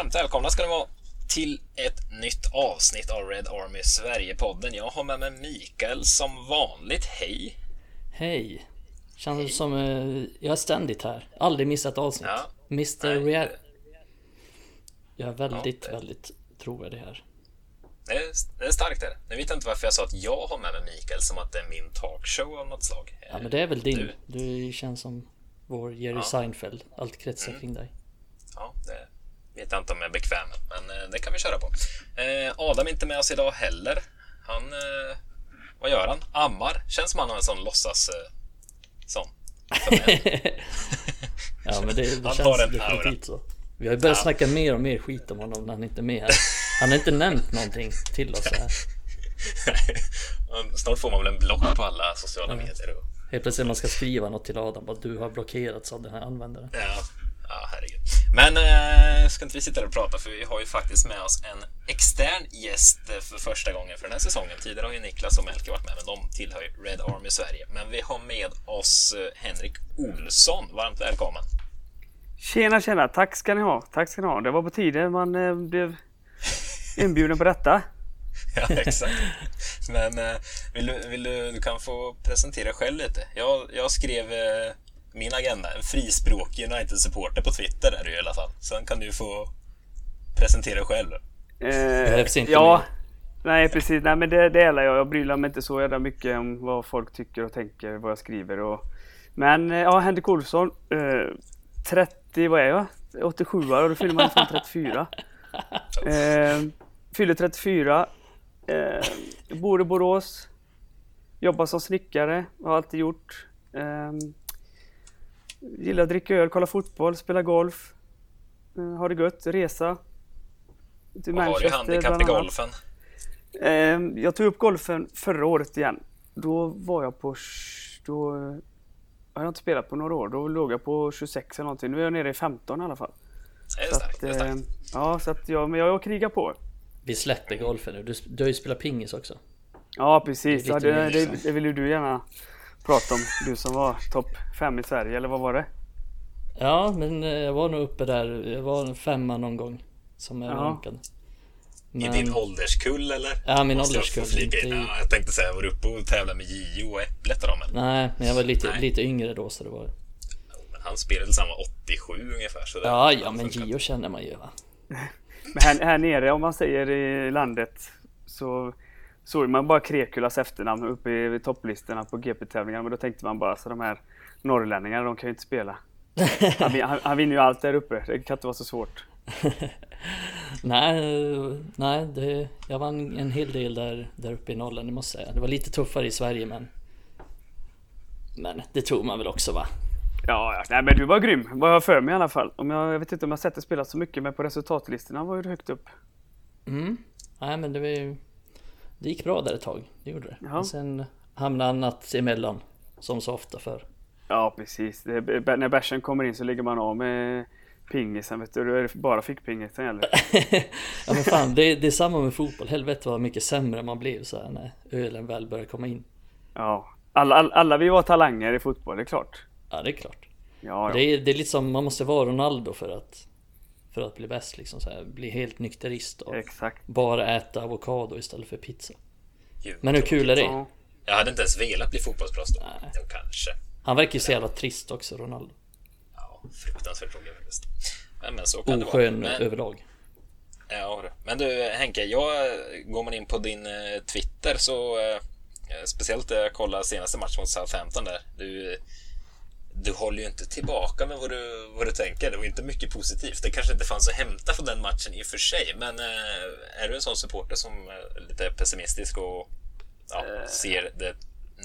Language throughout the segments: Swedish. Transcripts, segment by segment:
Varmt välkomna ska ni vara till ett nytt avsnitt av Red Army Sverige-podden. Jag har med mig Mikael som vanligt. Hej! Hej! Känns Hej. som uh, jag är ständigt här. Aldrig missat avsnitt. Ja. Mr. Real... Jag är väldigt, ja, det... väldigt trovärdig här. Det är, det är starkt det. Nu vet jag inte varför jag sa att jag har med mig Mikael som att det är min talkshow av något slag. Ja men det är väl din. Du, du känns som vår Jerry ja. Seinfeld. Allt kretsar mm. kring dig. Ja, det vet jag inte om jag är bekväm men eh, det kan vi köra på. Eh, Adam är inte med oss idag heller. Han, eh, vad gör han? Ammar. Känns som han har en sån låtsas sån. ja men det, det känns definitivt så. Vi har ju börjat ja. snacka mer och mer skit om honom när han inte är med här. Han har inte nämnt någonting till oss här. Snart får man väl en block på alla sociala ja. medier. Och... Helt plötsligt man ska skriva något till Adam att du har blockerats av den här användaren. Ja, ja herregud. Men äh, ska inte vi sitta och prata för vi har ju faktiskt med oss en extern gäst för första gången för den här säsongen. Tidigare har ju Niklas och Melker varit med, men de tillhör ju Red Army Sverige. Men vi har med oss eh, Henrik Olsson. Varmt välkommen! Tjena, tjena! Tack ska ni ha! Tack ska ni ha! Det var på tiden man eh, blev inbjuden på detta. ja, exakt. Men eh, vill, du, vill du, du kan få presentera själv lite. Jag, jag skrev eh, min agenda, en frispråkig United-supporter på Twitter är du i alla fall. Sen kan du få presentera dig själv. Eh, ja, nej precis. Nej men det delar jag. Jag bryr mig inte så jävla mycket om vad folk tycker och tänker, vad jag skriver och... Men ja, Henrik Olsson. Eh, 30, vad är jag? 87 och då fyller man fan 34. Eh, fyller 34. Eh, bor i Borås. Jobbar som snickare, har alltid gjort. Eh, gillar att dricka öl, kolla fotboll, spela golf. Eh, har det gött, resa. Till Vad har du handikapp i golfen? Eh, jag tog upp golfen förra året igen. Då var jag på... Då jag har inte spelat på några år. Då låg jag på 26 eller någonting. Nu är jag nere i 15 i alla fall. Det är starkt. Att, eh, ja, så att jag, men jag krigar på. Vi släpper golfen nu. Du, du har ju spelat pingis också. Ja, precis. Det, ja, det, det, det vill ju du gärna prata om. Du som var topp 5 i Sverige, eller vad var det? Ja, men eh, jag var nog uppe där. Jag var en femma någon gång. Som är rankad. Men... I din ålderskull eller? Ja, min ålderskull. Jag, ja, jag tänkte säga, var du uppe och tävlade med Gio och Äpplet och dem? Eller? Nej, men jag var lite, lite yngre då så det var... Men han spelade samma 87 ungefär. Så ja, ja, men Gio känner man ju va. Men här, här nere om man säger i landet så såg man bara Krekulas efternamn uppe i topplistorna på GP-tävlingarna. Men då tänkte man bara så de här norrlänningarna, de kan ju inte spela. Han, han, han vinner ju allt där uppe. Det kan inte vara så svårt. nej, nej det, jag vann en hel del där, där uppe i Norrland, det måste jag säga. Det var lite tuffare i Sverige men... Men det tror man väl också va? Ja, ja. Nej, men du var grym, vad jag för mig i alla fall. Om jag, jag vet inte om jag sett dig spela så mycket, men på resultatlistorna var du högt upp. Mm, nej men det var ju... Det gick bra där ett tag, det gjorde det. Ja. sen hamnade annat emellan, som så ofta för. Ja, precis. Det, när bärsen kommer in så ligger man av med pingisen vet du, då är det bara fickpingisen gäller. ja men fan, det är, det är samma med fotboll. Helvete vad mycket sämre man blir så här när ölen väl börjar komma in. Ja, alla, alla, alla vi var talanger i fotboll, det är klart. Ja, det är klart. Ja, ja. Det, är, det är lite som, man måste vara Ronaldo för att för att bli bäst liksom så här, bli helt nykterist och Exakt. bara äta avokado istället för pizza. Gud, Men hur kul är det? Ja. Jag hade inte ens velat bli fotbollsproffs då. Nej. Jo, kanske. Han verkar ju så jävla trist också, Ronaldo. Ja, fruktansvärt tråkig faktiskt. Men, men så kan Oskön det vara. Men, överlag. Ja, men du Henke, jag, går man in på din eh, Twitter så eh, speciellt när jag kollade senaste matchen mot Southampton där. Du, du håller ju inte tillbaka med vad du, vad du tänker. Det var inte mycket positivt. Det kanske inte fanns att hämta från den matchen i och för sig. Men eh, är du en sån supporter som är lite pessimistisk och ja, uh, ser det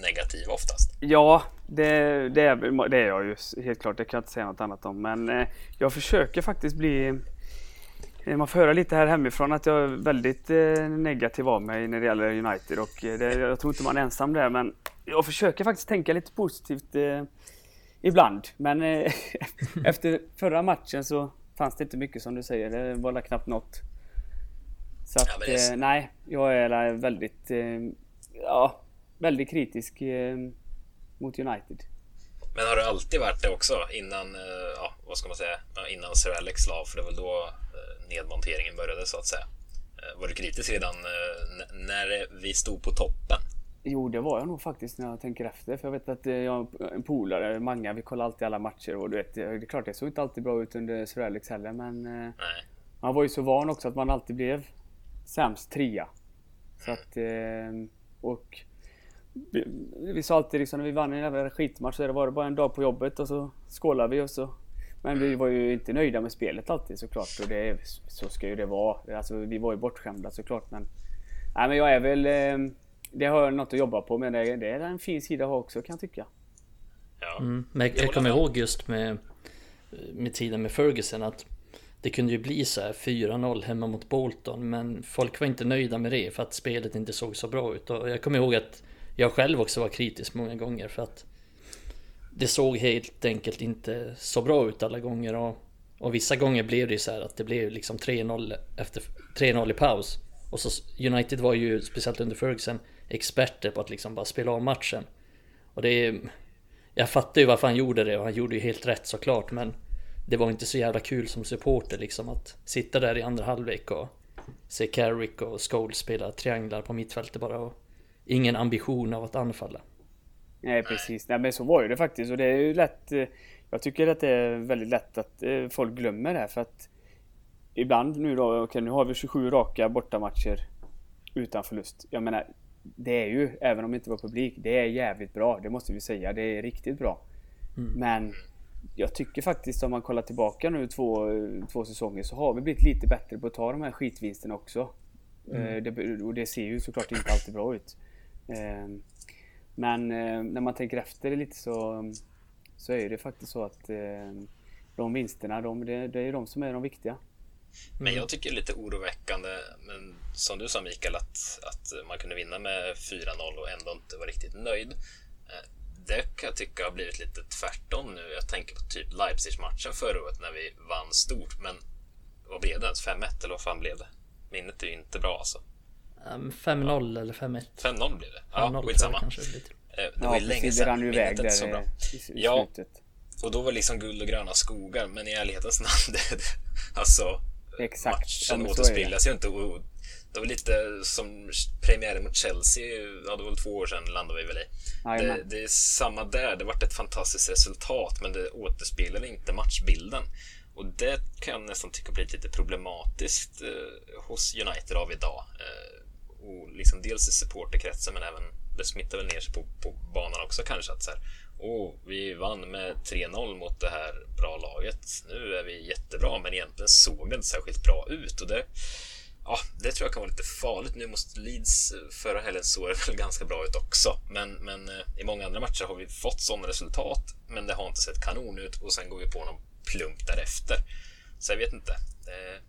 negativa oftast? Ja, det, det, är, det är jag ju helt klart. Det kan jag inte säga något annat om. Men eh, jag försöker faktiskt bli eh, man får höra lite här hemifrån att jag är väldigt eh, negativ av mig när det gäller United och det, jag tror inte man är ensam där men jag försöker faktiskt tänka lite positivt eh, ibland. Men eh, efter förra matchen så fanns det inte mycket som du säger. Det var knappt något. Så att, ja, är... nej, jag är väldigt, ja, väldigt kritisk eh, mot United. Men har du alltid varit det också innan, eh, ja, vad ska man säga, innan Sir Alex la? För det var då eh, nedmonteringen började så att säga. Eh, var du kritisk redan när vi stod på toppen? Jo, det var jag nog faktiskt när jag tänker efter. För jag vet att jag har en polare, Manga, vi kollar alltid alla matcher och du vet, det är klart det såg inte alltid bra ut under Sir Alex heller men Nej. man var ju så van också att man alltid blev sämst trea. Så att, och vi, vi sa alltid liksom när vi vann en jävla skitmatch så var det bara en dag på jobbet och så skålade vi och så. Men vi var ju inte nöjda med spelet alltid såklart och det, så ska ju det vara. Alltså, vi var ju bortskämda såklart men... Nej men jag är väl... Det har jag något att jobba på men det, det är en fin sida att ha också kan jag tycka. Ja. Mm, men jag, jag kommer ihåg just med, med tiden med Ferguson att det kunde ju bli så här 4-0 hemma mot Bolton men folk var inte nöjda med det för att spelet inte såg så bra ut. Och jag kommer ihåg att jag själv också var kritisk många gånger för att det såg helt enkelt inte så bra ut alla gånger och, och vissa gånger blev det ju så här att det blev liksom 3-0 efter 3-0 i paus. Och så United var ju, speciellt under Ferguson, experter på att liksom bara spela av matchen. Och det är... Jag fattar ju varför han gjorde det och han gjorde ju helt rätt såklart men det var inte så jävla kul som supporter liksom att sitta där i andra halvlek och se Carrick och Scholes spela trianglar på mittfältet bara och ingen ambition av att anfalla. Nej precis, Nej, men så var ju det faktiskt och det är ju lätt eh, Jag tycker att det är väldigt lätt att eh, folk glömmer det här för att Ibland nu då, okej nu har vi 27 raka bortamatcher Utan förlust. Jag menar det är ju, även om det inte var publik, det är jävligt bra. Det måste vi säga. Det är riktigt bra. Mm. Men jag tycker faktiskt om man kollar tillbaka nu två, två säsonger så har vi blivit lite bättre på att ta de här skitvinsterna också. Mm. Eh, det, och det ser ju såklart inte alltid bra ut. Ehm, men eh, när man tänker efter lite så, så är det faktiskt så att ehm, de vinsterna, de, det är de som är de viktiga. Men jag tycker det är lite oroväckande, men som du sa Mikael, att, att man kunde vinna med 4-0 och ändå inte vara riktigt nöjd. Eh, det kan jag tycka har blivit lite tvärtom nu. Jag tänker på typ Leipzig-matchen förra året när vi vann stort, men vad blev det? 5-1 eller vad fan blev det? Minnet är ju inte bra alltså. 5-0 eller 5-1. 5-0 blev det. Ja, skitsamma. Kanske lite. Eh, det var ju länge sedan. Det ju iväg där så bra. i, i ja. Och då var det liksom guld och gröna skogar, men i ärlighetens namn, det, alltså Exakt. matchen återspeglas ju inte. Och det var lite som premiären mot Chelsea, ja det var väl två år sedan landade vi väl i. Det, det, är samma där, det vart ett fantastiskt resultat men det återspeglar inte matchbilden. Och det kan jag nästan tycka blir lite problematiskt eh, hos United av idag. Eh, och liksom dels i supporterkretsen men även det smittar väl ner sig på, på banan också kanske att så här, oh, vi vann med 3-0 mot det här bra laget. Nu är vi jättebra, men egentligen såg det inte särskilt bra ut och det Ja, det tror jag kan vara lite farligt. Nu måste Leeds förra helgen såg det väl ganska bra ut också. Men, men eh, i många andra matcher har vi fått sådana resultat, men det har inte sett kanon ut och sen går vi på någon plump därefter. Så jag vet inte. Eh,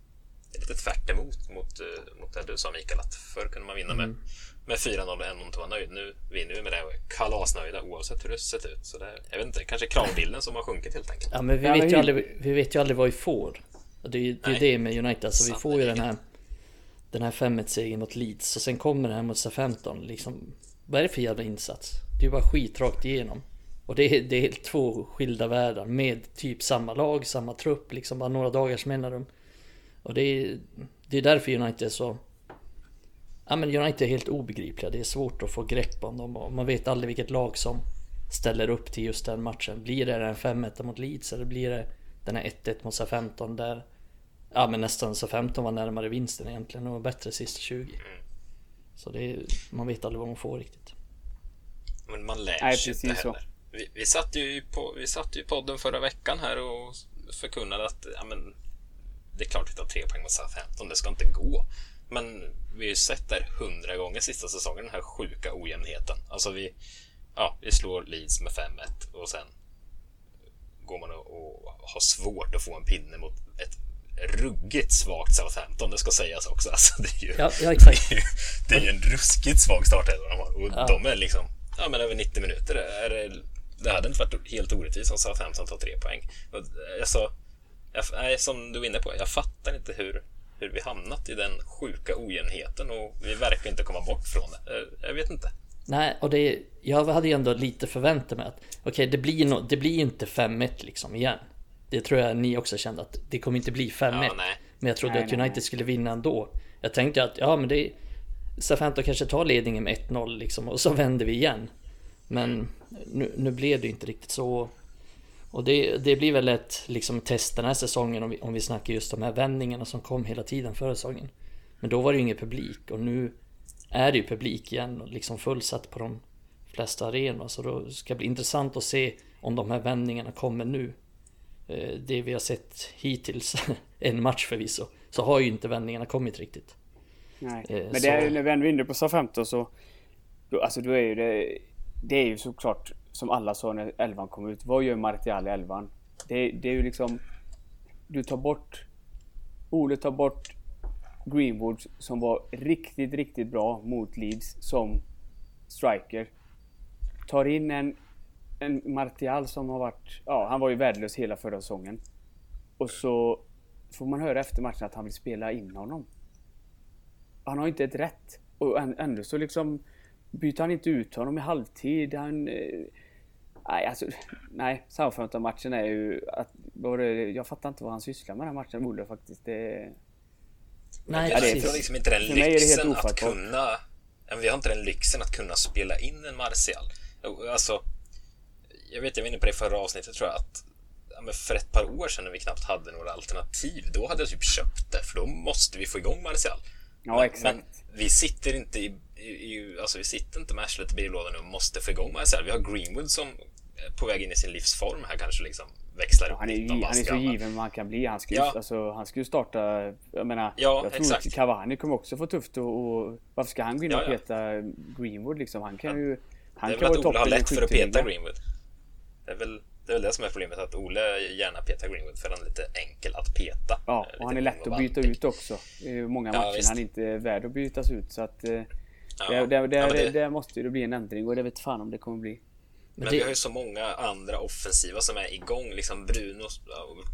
det är lite tvärt emot mot, eh, mot det du sa Mikael, att förr kunde man vinna med. Mm med 4-0 och ändå inte vara nöjd. Nu vinner vi med det och är kalasnöjda oavsett hur det sett ut. Så det, jag vet inte, kanske kravbilden som har sjunkit helt enkelt. Ja, men vi vet ju aldrig, vi vet ju aldrig vad vi får. Det är ju det, är det med United, alltså vi får ju den här den här 5-1-segern mot Leeds och sen kommer den här mot 15 liksom Vad är det för jävla insats? Det är ju bara skit rakt igenom. Och det är, det är två skilda världar med typ samma lag, samma trupp, liksom bara några dagars mellanrum. Och det är, det är därför United är så... Ja men United är helt obegripliga, det är svårt att få grepp om dem och man vet aldrig vilket lag som ställer upp till just den matchen. Blir det en 5-1 mot Leeds eller blir det den här 1-1 mot SA-15 där... Ja men nästan SA-15 var närmare vinsten egentligen och var bättre sista 20. Så det är, man vet aldrig vad man får riktigt. Men man lär sig inte heller. Så. Vi, vi, satt ju på, vi satt ju i podden förra veckan här och förkunnade att ja, men, det är klart att vi tar tre poäng mot Southampton, det ska inte gå. Men vi har ju sett där hundra gånger sista säsongen, den här sjuka ojämnheten. Alltså vi, ja, vi slår Leeds med 5-1 och sen går man och, och har svårt att få en pinne mot ett ruggigt svagt Southampton, det ska sägas också. Alltså, det, är ju, ja, ja, exakt. Det, är ju, det är ju en ruskigt svag start de har. Och ja. de är liksom, ja men över 90 minuter är det det hade inte varit helt orättvist om Southampton tar tre poäng. Alltså, jag, nej, som du är inne på, jag fattar inte hur, hur vi hamnat i den sjuka ojämnheten och vi verkar inte komma bort från det. Jag, jag vet inte. Nej, och det, jag hade ju ändå lite förväntat mig att okej, okay, det, blir no, det blir inte 5-1 liksom igen. Det tror jag ni också kände att det kommer inte bli 5-1. Ja, Men jag trodde nej, att United nej. skulle vinna ändå. Jag tänkte att ja men det Southampton kanske tar ledningen med 1-0 liksom och så vänder vi igen. Men nu, nu blev det inte riktigt så. Och det, det blir väl ett liksom, test den här säsongen om vi, om vi snackar just de här vändningarna som kom hela tiden förra säsongen. Men då var det ju ingen publik och nu är det ju publik igen och liksom fullsatt på de flesta arenor. Så då ska det bli intressant att se om de här vändningarna kommer nu. Eh, det vi har sett hittills, en match förvisso, så har ju inte vändningarna kommit riktigt. Nej, eh, men det är, när vi ändå är inne på SA-15 så, då, alltså då är ju det, det är ju såklart som alla sa när elvan kom ut. Vad gör Martial i elvan? Det, det är ju liksom, du tar bort, Ole tar bort Greenwood som var riktigt, riktigt bra mot Leeds som striker. Tar in en, en Martial som har varit, ja han var ju värdelös hela förra säsongen. Och så får man höra efter matchen att han vill spela in honom. Han har inte ett rätt. Och ändå så liksom byter han inte ut honom i halvtid. Han... Eh, Nej, alltså... Nej, Southampton-matchen är ju... Att, jag fattar inte vad han sysslar med den här matchen, Olle faktiskt. Det, Nej, jag precis. har liksom inte den lyxen att kunna... Vi har inte den lyxen att kunna spela in en Martial. Alltså, jag vet, jag var inne på det i förra avsnittet tror jag, att ja, för ett par år sedan när vi knappt hade några alternativ, då hade jag typ köpt det, för då måste vi få igång Martial. Ja, exakt. Men vi sitter inte i, i, alltså vi sitter inte med arslet i byrålådan nu och måste få igång Martial. Vi har Greenwood som är på väg in i sin livsform här kanske liksom växlar upp han, är, han är så given man kan bli. Han ska ju, ja. alltså, han ska ju starta... Jag menar, ja, jag tror exakt. Cavani kommer också få tufft och, och Varför ska han gå in och ja, peta Greenwood liksom? Han kan ju... Han det är väl att Ola har lätt för att peta Greenwood. Det är väl det är väl det som är problemet, att Ole gärna petar Greenwood för han är lite enkel att peta. Ja, och han är lätt att byta ut också. Många matcher ja, han är inte värd att bytas ut så att... Eh, ja. Det, det, det, det, måste ju bli en ändring och det vet fan om det kommer bli. Men, men vi har ju så många andra offensiva som är igång. Liksom Bruno,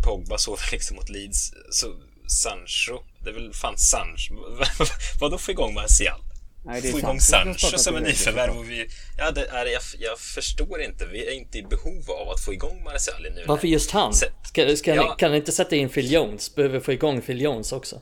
Pogba såg liksom mot Leeds. Så Sancho, det är väl fan Sancho. Vadå få igång Martial? Nej, få igång Sancho som en nyförvärv. Och vi, ja, det är, jag, jag förstår inte. Vi är inte i behov av att få igång Martial nu. Varför just han? Ska, ska ja. ni, kan ni inte sätta in Phil Jones? Behöver få igång Phil Jones också?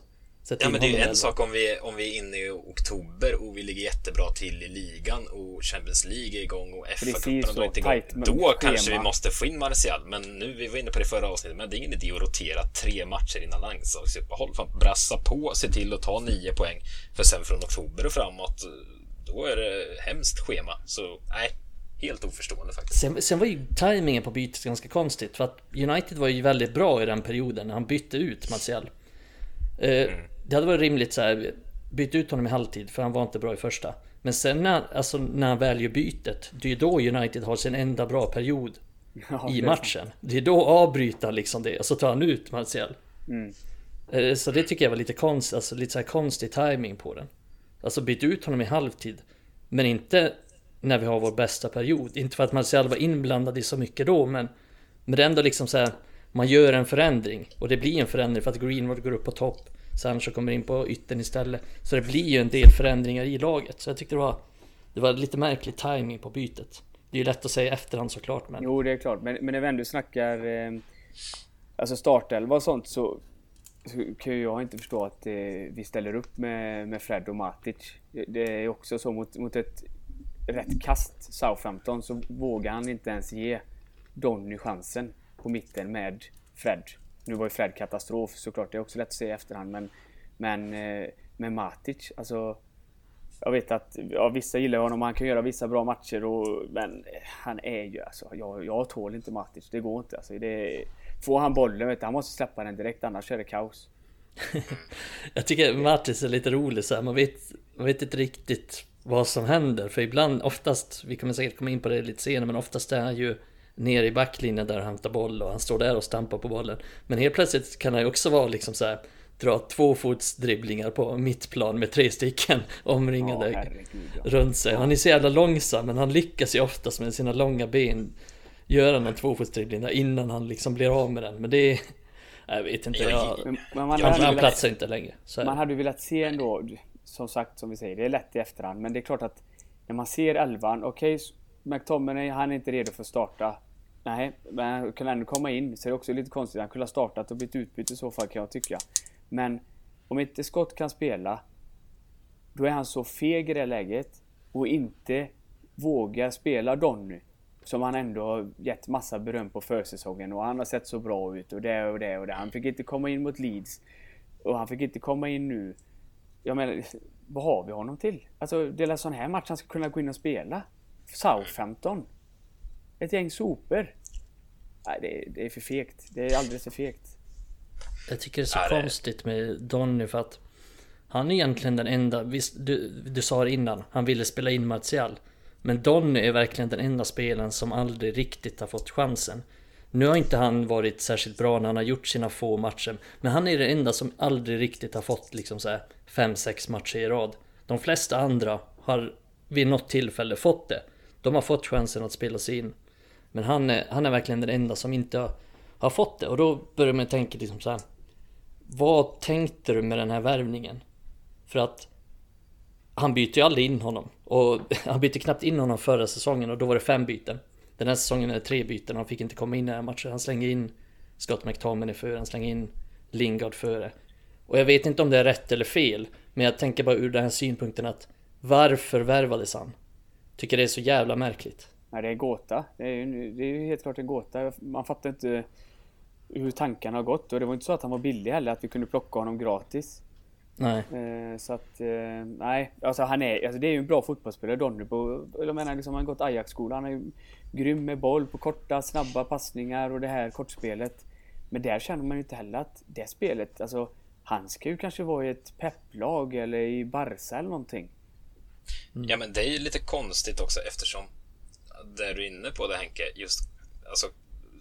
Ja men det är ju en sak om vi, om vi är inne i oktober och vi ligger jättebra till i ligan och Champions League är igång och FA-cupen har dragit igång. Då kanske vi måste få in Martial. Men nu, vi var inne på det förra avsnittet, men det är ingen idé att rotera tre matcher innan landslagsuppehåll. Fan, brassa på, se till att ta nio poäng. För sen från oktober och framåt, då är det hemskt schema. Så nej, helt oförstående faktiskt. Sen, sen var ju tajmingen på bytet ganska konstigt. För att United var ju väldigt bra i den perioden när han bytte ut Martial. Eh, mm. Det hade varit rimligt så här, byta ut honom i halvtid för han var inte bra i första. Men sen när, alltså, när han väljer bytet, det är då United har sin enda bra period ja, i matchen. Det är då avbryta liksom det och så tar han ut Martial. Mm. Eh, så det tycker jag var lite konstigt, alltså lite så konstig timing på den. Alltså byta ut honom i halvtid. Men inte när vi har vår bästa period. Inte för att Martial var inblandad i så mycket då men Men det är ändå liksom så här, Man gör en förändring och det blir en förändring för att Greenwood går upp på topp. Sancho kommer in på yttern istället. Så det blir ju en del förändringar i laget. Så jag tyckte det var, det var lite märklig timing på bytet. Det är ju lätt att säga efterhand såklart. Men... Jo, det är klart. Men, men när vi ändå snackar eh, alltså startelva och sånt så, så kan jag inte förstå att eh, vi ställer upp med, med Fred och Matic. Det är också så mot, mot ett rätt kast Southampton så vågar han inte ens ge Donny chansen på mitten med Fred. Nu var ju Fred katastrof såklart, det är också lätt att se i efterhand men Men eh, med Matic, alltså Jag vet att ja, vissa gillar honom, han kan göra vissa bra matcher och Men eh, han är ju alltså, jag, jag tål inte Matic, det går inte alltså. Det, får han bollen, vet du, han måste släppa den direkt annars är det kaos. jag tycker Matic är lite rolig så här. Man vet, man vet inte riktigt vad som händer. För ibland, oftast, vi kommer säkert komma in på det lite senare, men oftast är han ju ner i backlinjen där och hämtar boll och han står där och stampar på bollen. Men helt plötsligt kan han ju också vara liksom så här dra tvåfotsdribblingar på mittplan med tre stycken omringade ja, runt sig. Han är så jävla långsam men han lyckas ju oftast med sina långa ben göra någon tvåfotsdribbling där innan han liksom blir av med den. Men det är... Jag vet inte, jag, men, men man han, han platsar inte längre. man hade velat se ändå, som sagt som vi säger, det är lätt i efterhand. Men det är klart att när man ser elvan, okej, okay, McTominay han är inte redo för att starta. Nej, men han kan ändå komma in. Så det är också lite konstigt. Han kunde ha startat och blivit utbytt i så fall kan jag tycka. Men om inte Scott kan spela, då är han så feg i det läget och inte vågar spela Donny. Som han ändå har gett massa beröm på försäsongen och han har sett så bra ut och det och det och det. Han fick inte komma in mot Leeds. Och han fick inte komma in nu. Jag menar, vad har vi honom till? Alltså det är en sån här match han ska kunna gå in och spela. Southampton. Ett gäng sopor. Nej, det är, det är för fegt. Det är alldeles för fegt. Jag tycker det är så ja, konstigt med Donny för att han är egentligen den enda, visst du, du sa det innan, han ville spela in Martial. Men Donny är verkligen den enda spelaren som aldrig riktigt har fått chansen. Nu har inte han varit särskilt bra när han har gjort sina få matcher. Men han är den enda som aldrig riktigt har fått liksom så 5-6 matcher i rad. De flesta andra har vid något tillfälle fått det. De har fått chansen att spela sig in. Men han är, han är verkligen den enda som inte har, har fått det. Och då börjar man tänka liksom så här, Vad tänkte du med den här värvningen? För att han byter ju aldrig in honom. Och han bytte knappt in honom förra säsongen och då var det fem byten. Den här säsongen är det tre byten och han fick inte komma in i den här matchen. Han slänger in Scott McTominay före, han slänger in Lingard före. Och jag vet inte om det är rätt eller fel. Men jag tänker bara ur den här synpunkten att varför värvades han? Tycker det är så jävla märkligt. Nej, det är en gåta. Det är ju, det är helt klart en gåta. Man fattar inte hur tankarna har gått. Och det var inte så att han var billig heller, att vi kunde plocka honom gratis. Nej. Eh, så att, eh, nej. Alltså han är, alltså det är ju en bra fotbollsspelare Donny. Jag menar liksom, han har gått Ajax-skola. Han är ju grym med boll på korta, snabba passningar och det här kortspelet. Men där känner man ju inte heller att det spelet, alltså han ska ju kanske vara i ett pepplag eller i Barca eller någonting. Mm. Ja men det är ju lite konstigt också eftersom där du är inne på det Henke, just alltså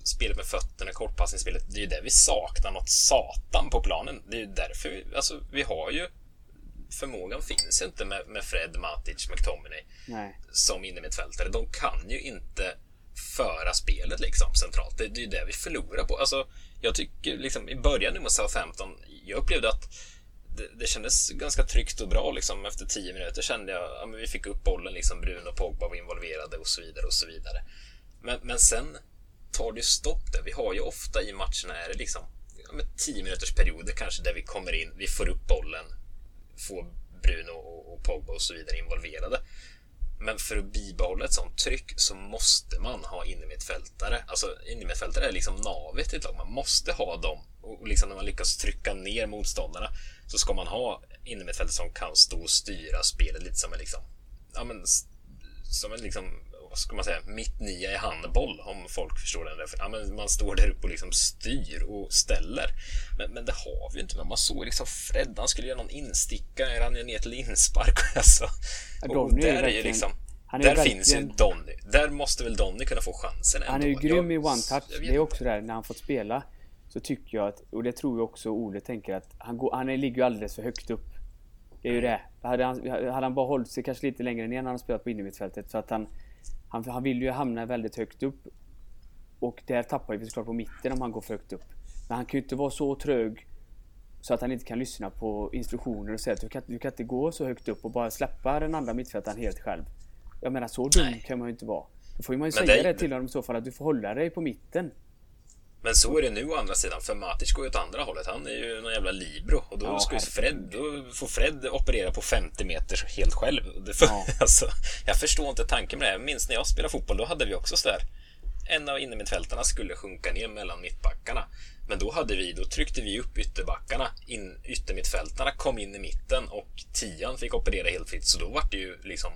spelet med fötterna, kortpassningsspelet, det är ju det vi saknar något satan på planen. Det är ju därför vi, alltså, vi har ju förmågan finns inte med, med Fred, Matic, McTominay Nej. som innermittfältare. De kan ju inte föra spelet liksom centralt. Det, det är ju det vi förlorar på. Alltså, jag tycker liksom i början nu mot Southampton, jag upplevde att det, det kändes ganska tryggt och bra liksom. Efter tio minuter kände jag att ja, vi fick upp bollen, liksom Bruno och Pogba var involverade och så vidare och så vidare. Men, men sen tar det stopp där. Vi har ju ofta i matcherna är det liksom ja, med 10 minuters perioder kanske där vi kommer in, vi får upp bollen, får Bruno och, och Pogba och så vidare involverade. Men för att bibehålla ett sånt tryck så måste man ha innermittfältare. Alltså innermittfältare är liksom navet i ett lag. Man måste ha dem. Och liksom när man lyckas trycka ner motståndarna så ska man ha innermittfältare som kan stå och styra spelet lite som en liksom, ja men, som en liksom vad ska man säga, mitt nia i handboll om folk förstår den där. Ja, men man står där uppe och liksom styr och ställer. Men, men det har vi ju inte. Men man såg liksom Fred, han skulle göra någon instickare, han är ner till inspark. Alltså. Och där är ju liksom där verkligen... finns ju Donny. Där måste väl Donny kunna få chansen ändå. Han är ju grym jag... i one touch. Det är också där när han fått spela. Så tycker jag att, och det tror jag också Ole tänker att han, går, han ligger ju alldeles för högt upp. Det är ju det. Hade han, hade han bara hållit sig kanske lite längre ner när han spelat på innermittfältet så att han han, han vill ju hamna väldigt högt upp. Och där tappar vi såklart på mitten om han går för högt upp. Men han kan ju inte vara så trög så att han inte kan lyssna på instruktioner och säga att du kan, du kan inte gå så högt upp och bara släppa den andra mittfältaren helt själv. Jag menar så dum Nej. kan man ju inte vara. Då får man ju Men säga det, det till honom i så fall att du får hålla dig på mitten. Men så är det nu å andra sidan, för Matic går ju åt andra hållet. Han är ju någon jävla libero och då ja, ska Fred, då får Fred operera på 50 meter helt själv. Får, ja. alltså, jag förstår inte tanken med det. Jag minns när jag spelade fotboll, då hade vi också sådär en av innermittfältarna skulle sjunka ner mellan mittbackarna. Men då hade vi, då tryckte vi upp ytterbackarna, in, yttermittfältarna kom in i mitten och tian fick operera helt fritt. Så då var det ju liksom,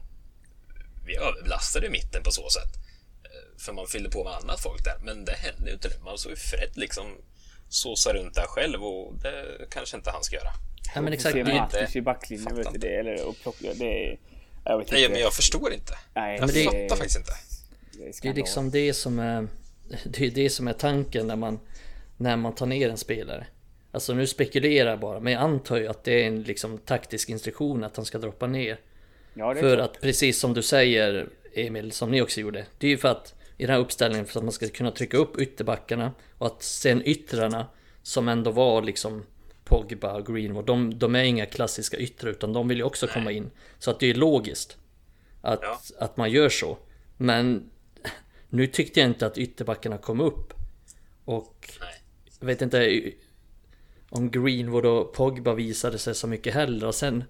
vi överbelastade mitten på så sätt för man fyllde på med annat folk där. Men det hände ju inte nu. Man såg ju Fred liksom såsa runt där själv och det kanske inte han ska göra. Ja men exakt. Se Matic i backlinjen, vet du det? Eller och plocka, det är... Jag vet inte. Nej, men jag förstår inte. Nej, jag det, fattar faktiskt inte. Det är, det är liksom det som är... Det är det som är tanken när man, när man tar ner en spelare. Alltså nu spekulerar jag bara, men jag antar ju att det är en liksom taktisk instruktion att han ska droppa ner. Ja, för klart. att precis som du säger Emil, som ni också gjorde. Det är ju för att i den här uppställningen för att man ska kunna trycka upp ytterbackarna och att sen yttrarna som ändå var liksom Pogba och Greenwood, de, de är inga klassiska yttrar utan de vill ju också Nej. komma in. Så att det är logiskt att, ja. att man gör så. Men nu tyckte jag inte att ytterbackarna kom upp. Och Nej. jag vet inte om Greenwood och Pogba visade sig så mycket hellre och sen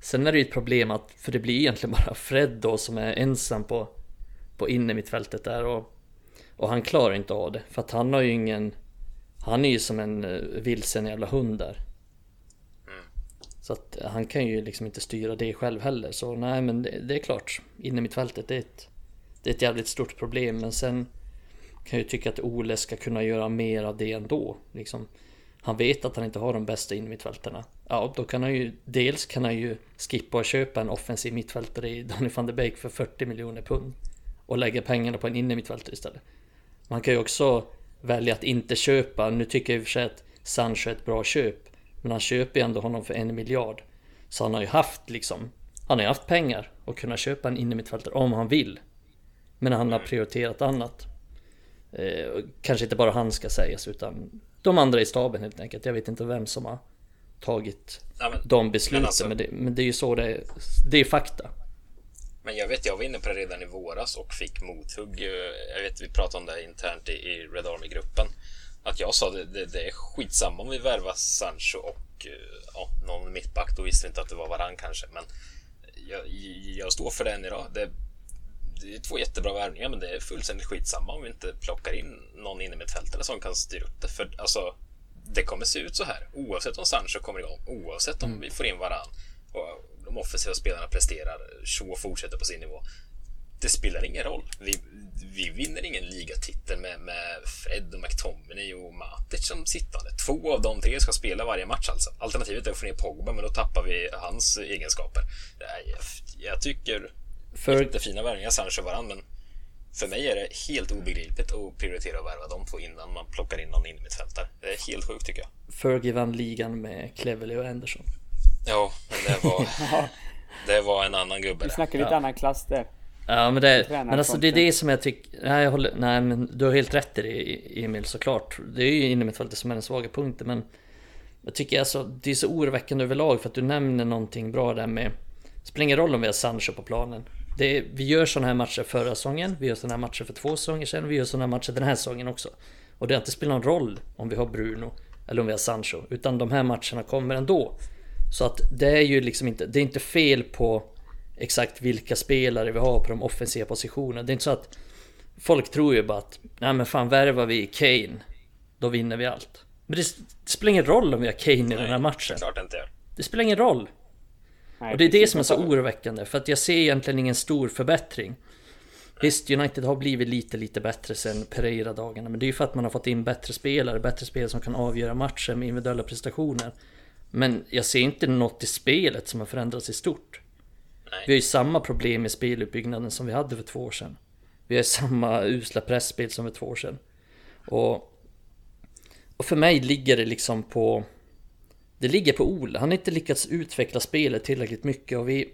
Sen är det ju ett problem att, för det blir egentligen bara Fred då som är ensam på, på innermittfältet där och, och han klarar inte av det. För att han har ju ingen, han är ju som en eh, vilsen jävla hund där. Så att han kan ju liksom inte styra det själv heller. Så nej men det, det är klart, innermittfältet det är, ett, det är ett jävligt stort problem. Men sen kan jag ju tycka att Ole ska kunna göra mer av det ändå. Liksom, han vet att han inte har de bästa innermittfältarna. Ja, då kan han ju dels kan han ju skippa och köpa en offensiv mittfältare i Donny van de Beek för 40 miljoner pund och lägga pengarna på en innermittfältare istället. Man kan ju också välja att inte köpa. Nu tycker jag i och för sig att Sancho är ett bra köp, men han köper ju ändå honom för en miljard. Så han har ju haft liksom, han har ju haft pengar och kunna köpa en innermittfältare om han vill. Men han har prioriterat annat. Eh, kanske inte bara han ska sägas utan de andra i staben helt enkelt. Jag vet inte vem som har tagit ja, men, de besluten. Men, alltså, men, det, men, det, är ju så det är. Det är fakta. Men jag vet, jag var inne på det redan i våras och fick mothugg. Jag vet, vi pratade om det internt i, Red Army-gruppen. Att jag sa det, det, det är skitsamma om vi värvar Sancho och ja, någon mittback. Då visste vi inte att det var varann kanske. Men jag, jag står för den idag. Det, det är två jättebra värvningar, men det är fullständigt skitsamma om vi inte plockar in någon innermittfältare som kan styra upp det. För alltså, det kommer se ut så här oavsett om Sancho kommer igång, oavsett om mm. vi får in varann och de offensiva spelarna presterar, så fortsätter på sin nivå. Det spelar ingen roll. Vi, vi vinner ingen ligatitel med, med Fred och McTominay och Matic som sittande. Två av de tre ska spela varje match alltså. Alternativet är att få ner Pogba, men då tappar vi hans egenskaper. Jag, jag tycker för... Jättefina värvningar, Sancho och Varann, men för mig är det helt obegripligt att prioritera att värva de två innan man plockar in någon innermittfältare. Det är helt sjukt tycker jag. Fergie vann ligan med Cleverley och Anderson. Ja, men det var, det var en annan gubbe. Vi snackar lite ja. annan klass där. Ja men det, men alltså det är det som jag tycker, nej, jag håller, nej men du har helt rätt i det Emil såklart. Det är ju innermittfältet som är den svaga punkten men jag tycker alltså det är så oroväckande överlag för att du nämner någonting bra där med Spelar ingen roll om vi har Sancho på planen det, vi gör sådana här matcher förra säsongen, vi gör sådana här matcher för två säsonger sedan, vi gör sådana här matcher den här säsongen också. Och det har inte spelat någon roll om vi har Bruno eller om vi har Sancho, utan de här matcherna kommer ändå. Så att det är ju liksom inte, det är inte fel på exakt vilka spelare vi har på de offensiva positionerna. Det är inte så att folk tror ju bara att, nej men fan värvar vi Kane, då vinner vi allt. Men det, det spelar ingen roll om vi har Kane i nej, den här matchen. Klart inte. Det spelar ingen roll. Nej, och det är det som är så oroväckande, för att jag ser egentligen ingen stor förbättring. Visst, United har blivit lite, lite bättre sen Pereira-dagarna, men det är ju för att man har fått in bättre spelare, bättre spelare som kan avgöra matcher med individuella prestationer. Men jag ser inte något i spelet som har förändrats i stort. Nej. Vi har ju samma problem med speluppbyggnaden som vi hade för två år sedan. Vi har samma usla pressspel som för två år sedan. Och, och för mig ligger det liksom på det ligger på Ole. Han har inte lyckats utveckla spelet tillräckligt mycket och vi...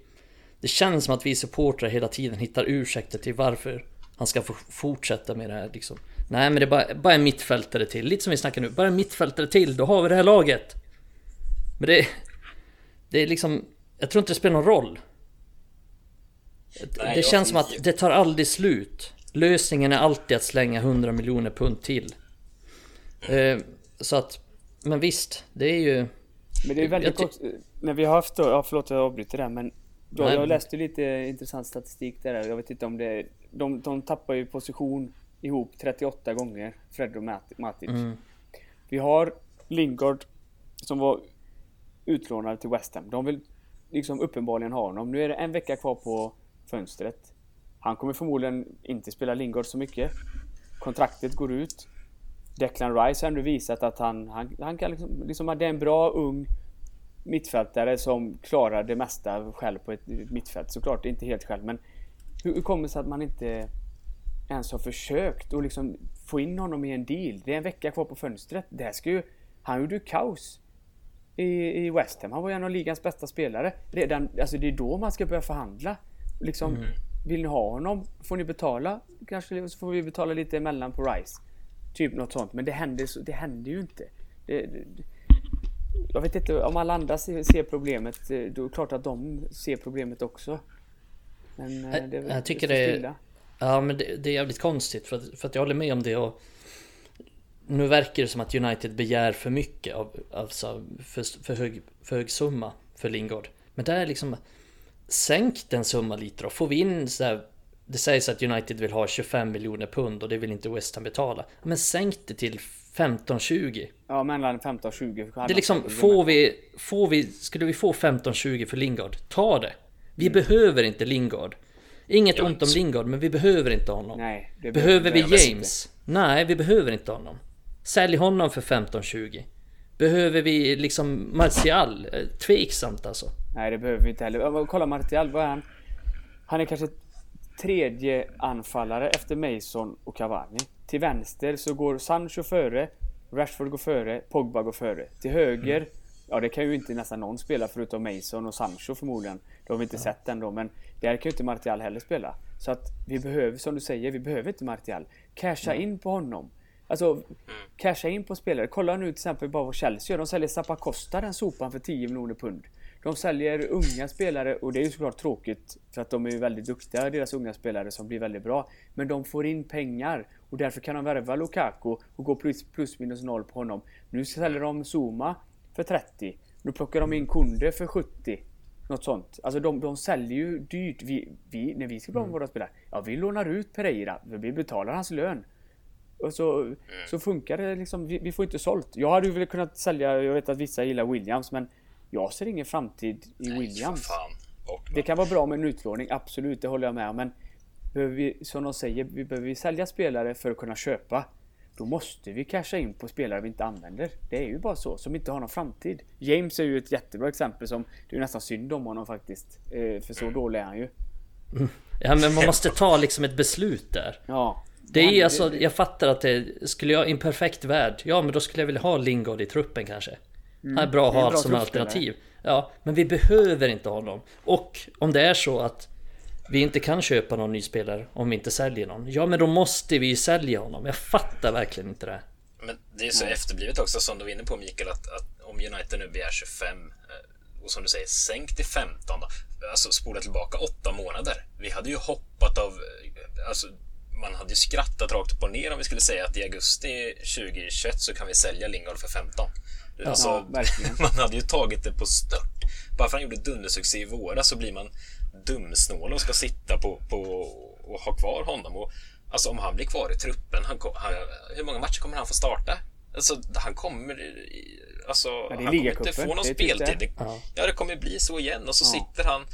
Det känns som att vi supportrar hela tiden hittar ursäkter till varför han ska få fortsätta med det här liksom. Nej men det är bara, bara en mittfältare till, lite som vi snackar nu. Bara en mittfältare till, då har vi det här laget. Men det... Det är liksom... Jag tror inte det spelar någon roll. Nej, det känns som att det tar aldrig slut. Lösningen är alltid att slänga 100 miljoner pund till. Eh, så att... Men visst, det är ju... Men det är väldigt kort, när vi har haft ja förlåt jag avbryter där men då, jag läste lite intressant statistik där, jag vet inte om det de, de tappar ju position ihop 38 gånger, Fred och Matic. Mm. Vi har Lingard som var utlånade till West Ham. De vill liksom uppenbarligen ha honom. Nu är det en vecka kvar på fönstret. Han kommer förmodligen inte spela Lingard så mycket. Kontraktet går ut. Declan Rice har ändå visat att han, han, han kan liksom, liksom, det är en bra ung mittfältare som klarar det mesta själv på ett mittfält. Såklart inte helt själv men hur, hur kommer det sig att man inte ens har försökt att liksom få in honom i en deal? Det är en vecka kvar på fönstret. Det här ska ju, han gjorde ju kaos i, i West Ham. Han var ju en av ligans bästa spelare. Redan, alltså det är då man ska börja förhandla. Liksom, mm. Vill ni ha honom får ni betala. Kanske så får vi betala lite emellan på Rice. Typ något sånt. Men det händer, det händer ju inte. Det, det, jag vet inte, om alla andra ser, problemet, eh, då är det klart att de ser problemet också. Men eh, det, jag tycker det, är, Ja men det, det, är jävligt konstigt för att, för att jag håller med om det och nu verkar det som att United begär för mycket av, alltså för, för, hög, för hög summa för Lingard. Men det är liksom Sänk den summan lite då. Får vi in så här, Det sägs att United vill ha 25 miljoner pund och det vill inte West Ham betala. Men sänk det till 15-20. Ja, mellan 15 och 20. Det är liksom, får vi, får vi, skulle vi få 15-20 för Lingard, ta det. Vi mm. behöver inte Lingard. Inget ja, ont om Lingard, men vi behöver inte honom. Nej, behöver vi James? Nej, vi behöver inte honom. Sälj honom för 15-20. Behöver vi liksom Martial? Eh, tveksamt alltså. Nej, det behöver vi inte heller. Kolla Martial, vad är han? Han är kanske tredje anfallare efter Mason och Cavani. Till vänster så går Sancho före, Rashford går före, Pogba går före. Till höger, mm. ja det kan ju inte nästan någon spela förutom Mason och Sancho förmodligen. Det har vi inte ja. sett ändå, men där kan ju inte Martial heller spela. Så att vi behöver, som du säger, vi behöver inte Martial. Casha mm. in på honom. Alltså, mm. casha in på spelare. Kolla nu till exempel bara vad Chelsea gör. De säljer Zappa Costa, den sopan, för 10 miljoner pund. De säljer unga spelare och det är ju såklart tråkigt för att de är väldigt duktiga, deras unga spelare som blir väldigt bra. Men de får in pengar och därför kan de värva Lukaku och gå plus, plus minus noll på honom. Nu säljer de Zuma för 30. Nu plockar de in Kunde för 70. Något sånt. Alltså de, de säljer ju dyrt. Vi, vi, när vi ska bli mm. våra spelare, ja vi lånar ut Pereira. Vi betalar hans lön. Och så, mm. så funkar det liksom. Vi, vi, får inte sålt. Jag hade ju väl kunnat sälja, jag vet att vissa gillar Williams men jag ser ingen framtid i Nej, Williams. Det kan vara bra med en utlåning, absolut, det håller jag med om. Men behöver vi, som de säger, vi behöver vi sälja spelare för att kunna köpa. Då måste vi casha in på spelare vi inte använder. Det är ju bara så, som inte har någon framtid. James är ju ett jättebra exempel som Det är nästan synd om honom faktiskt. Eh, för så mm. dålig är han ju. Mm. Ja men man måste ta liksom ett beslut där. Ja. Det är alltså, jag fattar att det skulle jag i en perfekt värld, ja men då skulle jag vilja ha Lingard i truppen kanske. Mm. Han är bra att ha som alternativ. Ja, men vi behöver inte honom. Och om det är så att vi inte kan köpa någon ny spelare om vi inte säljer någon. Ja, men då måste vi ju sälja honom. Jag fattar verkligen inte det. Men det är så mm. efterblivet också som du var inne på Mikael att, att om United nu begär 25 eh, och som du säger sänk till 15 då. Alltså spola tillbaka 8 månader. Vi hade ju hoppat av eh, alltså man hade ju skrattat rakt upp och ner om vi skulle säga att i augusti 2021 så kan vi sälja Lingard för 15. Ja, alltså, man hade ju tagit det på stört. Bara för att han gjorde dundersuccé i våras så blir man dumsnål och ska sitta på, på och ha kvar honom. Och, alltså om han blir kvar i truppen, han, han, hur många matcher kommer han få starta? Alltså, han kommer... Alltså, ja, han kommer inte få någon speltid. Det, ja. ja, det kommer bli så igen. Och så ja. sitter han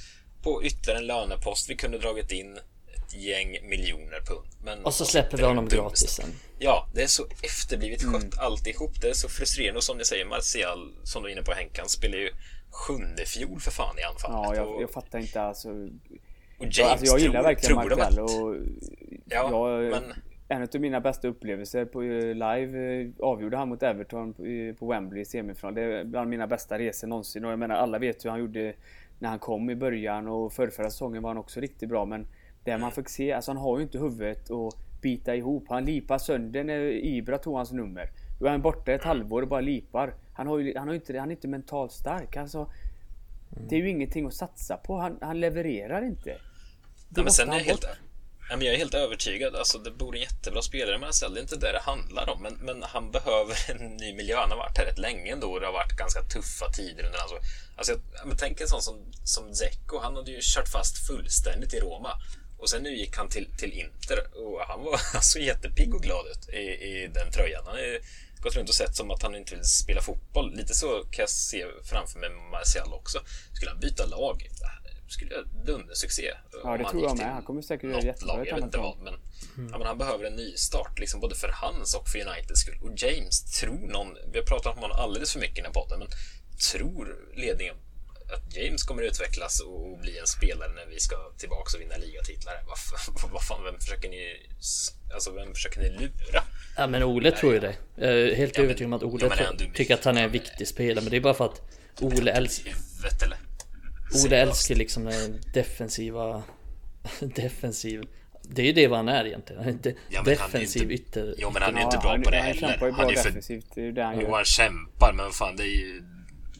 på ytterligare en lönepost. Vi kunde dragit in gäng miljoner pund. Men och så släpper vi honom gratis sen. Ja, det är så efterblivet skött mm. alltihop. Det är så frustrerande och som ni säger, Martial, som du är inne på Henk, han spelar ju sjunde fjol för fan i anfallet. Ja, jag, jag fattar inte alltså. Och James, alltså jag gillar tror, verkligen Martial och ja, jag, men... En av mina bästa upplevelser på eh, live eh, avgjorde han mot Everton på Wembley i semifinal. Det är bland mina bästa resor någonsin och jag menar alla vet hur han gjorde när han kom i början och förra säsongen var han också riktigt bra men där man fick se, alltså han har ju inte huvudet att bita ihop. Han lipar sönder när Ibra tog hans nummer. Då är han borta ett halvår och bara lipar. Han, har ju, han, har inte, han är inte mentalt stark. Alltså, Det är ju ingenting att satsa på. Han, han levererar inte. Det ja, men sen är jag, helt, jag är helt övertygad. Alltså, det bor en jättebra spelare med Det är inte det det handlar om. Men, men han behöver en ny miljö. Han har varit här rätt länge ändå. Och det har varit ganska tuffa tider under hans Alltså, jag, tänk en sån som, som Zecco. Han hade ju kört fast fullständigt i Roma. Och sen nu gick han till, till Inter och han var alltså jättepigg och glad ut i, i den tröjan. Han har gått runt och sett som att han inte vill spela fotboll. Lite så kan jag se framför mig Martial också. Skulle han byta lag skulle göra dundersuccé. Ja, det tror jag med. Han kommer säkert göra jättebra lag, jag vet inte vad, men, mm. ja, men han behöver en nystart, liksom både för hans och för Uniteds skull. Och James, tror någon, vi har pratat om honom alldeles för mycket i den här podden, men tror ledningen att James kommer att utvecklas och bli en spelare när vi ska tillbaka och vinna ligatitlar. Vad, vad fan, vem försöker ni Alltså vem försöker ni lura? Ja men Ole tror ju det. Jag är helt ja, övertygad om att Ole ja, tycker att han är en viktig spelare. Men det är bara för att Ole älskar... Ole älskar liksom den defensiva... defensiv... Det är ju det vad han är egentligen. Han är inte ja, defensiv inte, ytter... Jo men han är inte bra på det heller. Han kämpar ju bra defensivt. Det är det han gör. Jo han kämpar men fan det är ju...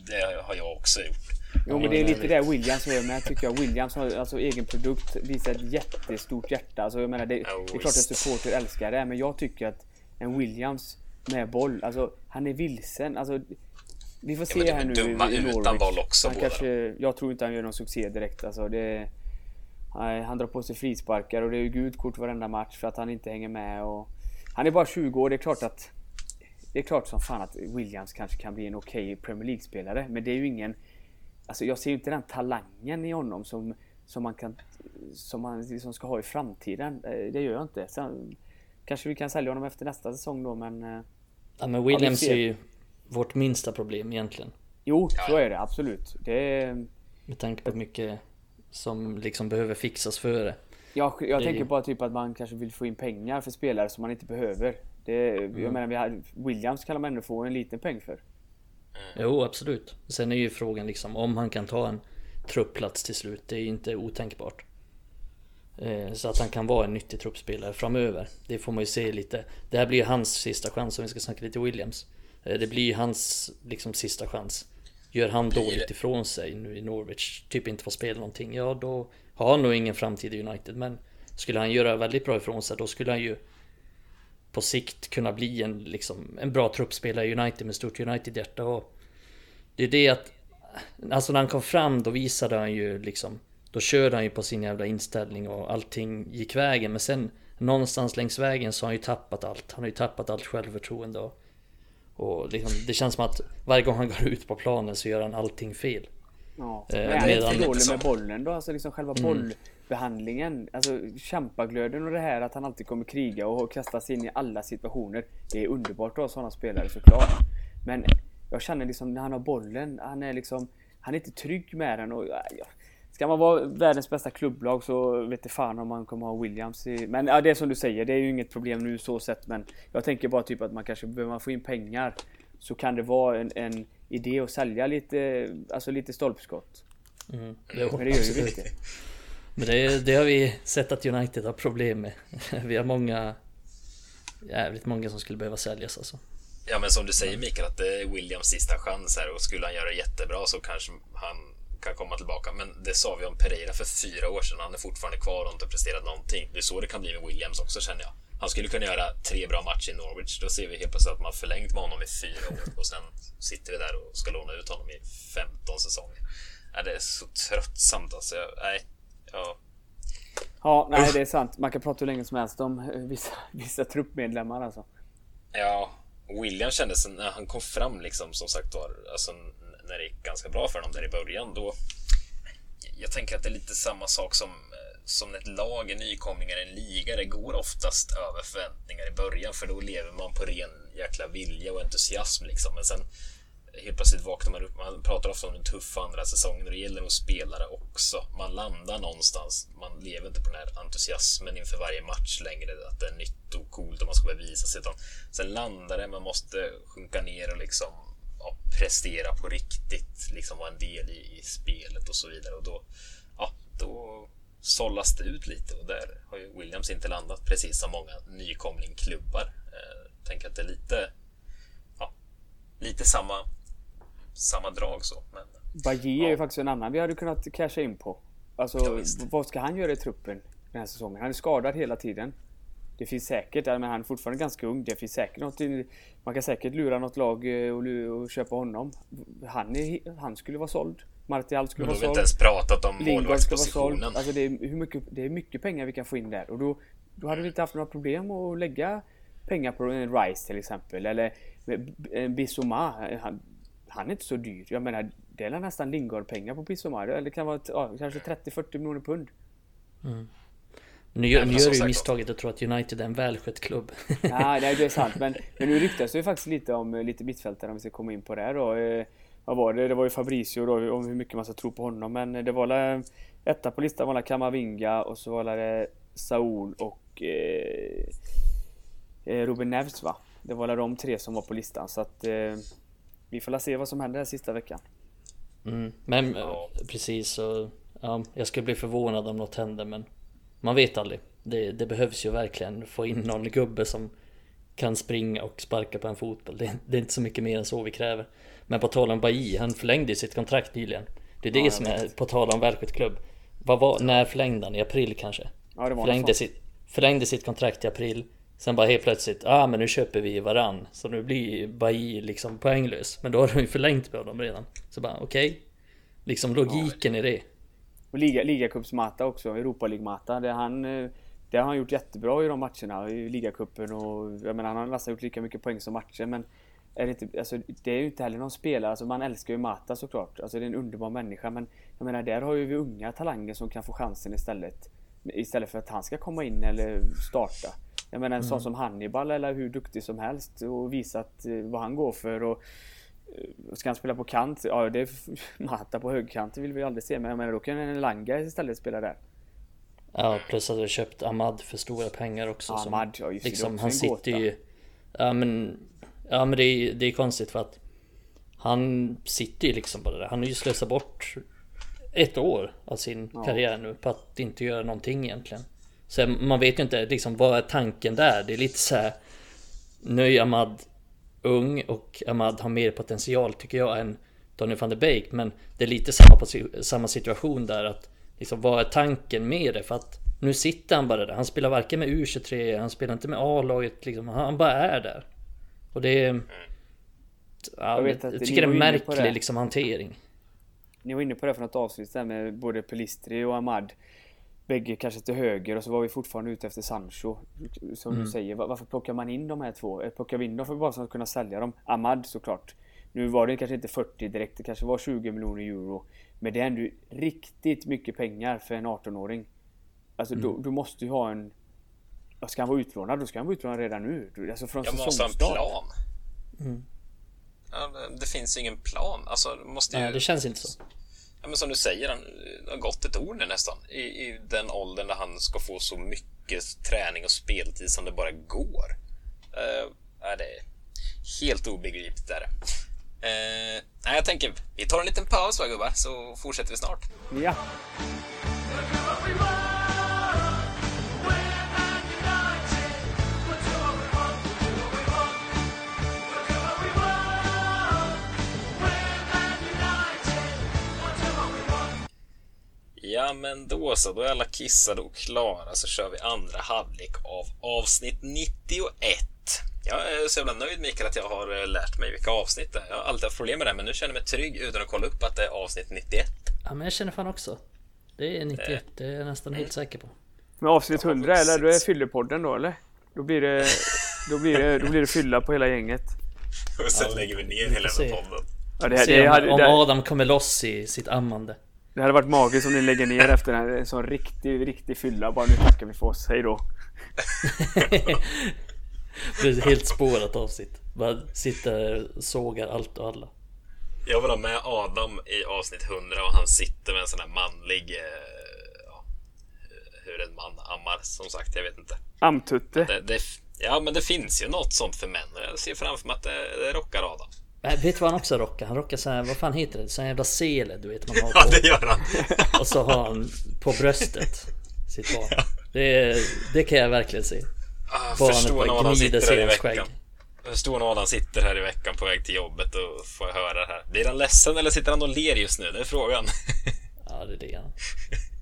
Det har jag också gjort. Jo men det är lite det Williams gör med tycker jag. Williams har alltså egen produkt, visar ett jättestort hjärta. Alltså jag menar det, det är klart att supporter älskar det men jag tycker att en Williams med boll. Alltså, han är vilsen. Alltså, vi får se ja, här nu dumma i, i utan boll också. Han kanske, jag tror inte han gör någon succé direkt. Alltså, det, han drar på sig frisparkar och det är ju gult kort varenda match för att han inte hänger med. Och, han är bara 20 år. Det är klart att det är klart som fan att Williams kanske kan bli en okej okay Premier League-spelare. Men det är ju ingen... Alltså jag ser ju inte den talangen i honom som, som man kan... Som man liksom ska ha i framtiden. Eh, det gör jag inte. Sen, kanske vi kan sälja honom efter nästa säsong då men... Eh, ja men Williams ja, är ju vårt minsta problem egentligen. Jo, så är det absolut. Det är... Med tanke på mycket som liksom behöver fixas före. Ja, jag det... tänker bara typ att man kanske vill få in pengar för spelare som man inte behöver. Det, mm. Jag menar, vi har, Williams kan man ändå få en liten peng för. Jo, absolut. Sen är ju frågan liksom om han kan ta en truppplats till slut. Det är ju inte otänkbart. Eh, så att han kan vara en nyttig truppspelare framöver. Det får man ju se lite. Det här blir ju hans sista chans om vi ska snacka lite Williams. Eh, det blir ju hans liksom sista chans. Gör han dåligt ifrån sig nu i Norwich, typ inte får spela någonting, ja då har han nog ingen framtid i United. Men skulle han göra väldigt bra ifrån sig, då skulle han ju på sikt kunna bli en, liksom, en bra truppspelare i United med stort United-hjärta. Och det är det att, alltså när han kom fram då visade han ju liksom, då körde han ju på sin jävla inställning och allting gick vägen. Men sen någonstans längs vägen så har han ju tappat allt. Han har ju tappat allt självförtroende. Och, och liksom, det känns som att varje gång han går ut på planen så gör han allting fel. Ja, eh, men är inte dålig med bollen då? Alltså liksom själva mm. Behandlingen, alltså kämpaglöden och det här att han alltid kommer kriga och kasta sig in i alla situationer. Det är underbart att ha sådana spelare såklart. Men jag känner liksom när han har bollen, han är liksom, han är inte trygg med den och ja, Ska man vara världens bästa klubblag så vet det fan om man kommer ha Williams i, Men ja, det är som du säger, det är ju inget problem nu så sett men Jag tänker bara typ att man kanske behöver man få in pengar Så kan det vara en, en idé att sälja lite, alltså lite stolpskott. Mm. Jo, men det gör ju inte. Men det, det, har vi sett att United har problem med. Vi har många Jävligt många som skulle behöva säljas alltså. Ja men som du säger Mikael att det är Williams sista chans här och skulle han göra jättebra så kanske han kan komma tillbaka. Men det sa vi om Pereira för fyra år sedan. Han är fortfarande kvar och inte presterat någonting. Det är så det kan bli med Williams också känner jag. Han skulle kunna göra tre bra matcher i Norwich. Då ser vi helt plötsligt att man förlängt med honom i fyra år och sen sitter vi där och ska låna ut honom i 15 säsonger. Ja, det är så tröttsamt alltså. nej, ja, Ja, nej det är sant. Man kan prata hur länge som helst om vissa, vissa truppmedlemmar alltså. Ja, William kändes när han kom fram liksom som sagt var, alltså när det gick ganska bra för honom där i början då. Jag tänker att det är lite samma sak som eh, som ett lag, en nykomlingar en liga. Det går oftast över förväntningar i början för då lever man på ren jäkla vilja och entusiasm liksom. Men sen helt plötsligt vaknar man upp. Man pratar ofta om den tuffa andra säsongen och det gäller nog spelare också. Man landar någonstans. Man lever inte på den här entusiasmen inför varje match längre. Att det är nytt och coolt och man ska bevisa sig. Utan sen landar det. Man måste sjunka ner och liksom ja, prestera på riktigt. Liksom vara en del i, i, spelet och så vidare. Och då, ja, då sållas det ut lite och där har ju Williams inte landat precis som många nykomlingklubbar. Eh, tänker att det är lite ja, lite samma samma drag så. Men, Bajé ja. är ju faktiskt en annan vi hade kunnat casha in på. Alltså, ja, vad ska han göra i truppen den här säsongen? Han är skadad hela tiden. Det finns säkert, men han är fortfarande ganska ung. Det finns säkert något Man kan säkert lura något lag eh, och, och köpa honom. Han, är, han skulle vara såld. Martial skulle vara såld. Men då har vi inte ens pratat om målvaktspositionen. Alltså det är, hur mycket, det är mycket pengar vi kan få in där. Och då, då hade vi inte haft några problem att lägga pengar på en Rice till exempel. Eller Bissoma han är inte så dyr. Jag menar, det är nästan Lingard-pengar på Pissomar. Eller det kan vara ja, kanske 30-40 miljoner pund. Mm. Nu gör, nu gör du ju misstaget att tro att United är en välskött klubb. ja, det är sant. Men, men nu ryktas det ju faktiskt lite om lite mittfältare om vi ska komma in på det här då. Eh, vad var det? Det var ju Fabricio då, om hur mycket man ska tro på honom. Men det var la, etta på listan var la Kamavinga och så var det Saul och eh, eh, Ruben Neves va? Det var la de tre som var på listan. Så att eh, vi får se vad som händer den sista veckan. Mm, men ja. precis så, ja, jag skulle bli förvånad om något händer men man vet aldrig. Det, det, behövs ju verkligen få in någon gubbe som kan springa och sparka på en fotboll. Det, det är inte så mycket mer än så vi kräver. Men på tal om Bailly, han förlängde sitt kontrakt nyligen. Det är det ja, som är på tal om klubb. Vad var, när förlängde han? I april kanske? Ja, det var förlängde, sitt, förlängde sitt kontrakt i april. Sen bara helt plötsligt, ah, men nu köper vi varann. Så nu blir Bailly liksom poänglös. Men då har de ju förlängt med honom redan. Så bara okej. Okay. Liksom logiken ja, i det. Och liga, ligacupsmatta också, Europa League-matta. Det, han, eh, det har han gjort jättebra i de matcherna, i ligacupen och jag menar han har nästan gjort lika mycket poäng som matcher men är det, inte, alltså, det är ju inte heller någon spelare, alltså man älskar ju Mata såklart. Alltså det är en underbar människa men jag menar där har ju vi unga talanger som kan få chansen istället. Istället för att han ska komma in eller starta. Jag menar en mm. sån som Hannibal eller hur duktig som helst och visat eh, vad han går för. Och, eh, Ska han spela på kant? Ja, det är Mata på högkant vill vi aldrig se. Men jag menar, då kan en Langa istället spela där. Ja, plus att du köpt Ahmad för stora pengar också. Ja, Ahmad, ja just liksom, Han sitter ju... Ja men... Ja men det är, det är konstigt för att... Han sitter ju liksom bara där. Han har ju slösat bort ett år av sin ja. karriär nu på att inte göra någonting egentligen. Så man vet ju inte liksom vad är tanken där. Det är lite så här. Nu är Ahmad ung och Ahmad har mer potential tycker jag än Daniel van der Beek. Men det är lite samma, samma situation där att liksom vad är tanken med det? För att nu sitter han bara där. Han spelar varken med U23, han spelar inte med A-laget liksom. Han bara är där. Och det är... Ja, jag, jag tycker det är märklig liksom hantering. Ni var inne på det för något avsnitt där med både Pelistri och Ahmad. Bägge kanske till höger och så var vi fortfarande ute efter Sancho. Som mm. du säger, varför plockar man in de här två? Eh, plockar vi in dem för bara att kunna sälja dem? Ahmad såklart. Nu var det kanske inte 40 direkt, det kanske var 20 miljoner euro. Men det är ändå riktigt mycket pengar för en 18-åring. Alltså mm. då, du måste ju ha en... Ska han vara utlånad, då ska han vara utlånad redan nu. Alltså från Jag måste ha en plan. Mm. Ja, det finns ingen plan. Alltså, måste ju... Nej, det känns inte så. Ja, men som du säger, han har gått ett år nu nästan. I, I den åldern där han ska få så mycket träning och speltid som det bara går. Uh, är det helt obegripligt. Där. Uh, nej, jag tänker, vi tar en liten paus va gubbar, så fortsätter vi snart. Ja. Ja, men då så. Då är alla kissade och klara så kör vi andra halvlek av avsnitt 91. Jag är så jävla nöjd Mikael att jag har eh, lärt mig vilka avsnitt det är. Jag har alltid haft problem med det, men nu känner jag mig trygg utan att kolla upp att det är avsnitt 91. Ja, men jag känner fan också. Det är 91, det, det är jag nästan mm. helt säker på. Men avsnitt 100 eller? Då är Fyllepodden då eller? Då blir det, då blir det, då blir det fylla på hela gänget. Och sen ja, lägger vi ner hela podden. Ja, det, det, det, om, om Adam kommer loss i sitt ammande. Det hade varit magiskt om ni lägger ner efter en sån riktig, riktig fylla. Bara nu tackar vi för oss. Hej då. det är helt spårat avsnitt. Bara sitter och sågar allt och alla. Jag vill ha med Adam i avsnitt 100 och han sitter med en sån här manlig... Eh, ja, hur en man ammar, som sagt. Jag vet inte. Amtutte. Det, det, ja, men det finns ju något sånt för män. Jag ser framför mig att det, det rockar Adam. Vet du vad han också rockar? Han rockar såhär, vad fan heter det? Sån jävla sele du vet man har på. Ja det gör han. Och så har han på bröstet sitt barn. Ja. Det, det kan jag verkligen se. Ah, Barnet bara gnider sig i hans skägg. Förstår när Adam sitter här i veckan på väg till jobbet och får höra det här. Blir han ledsen eller sitter han och ler just nu? Det är frågan. Ja, det är det han.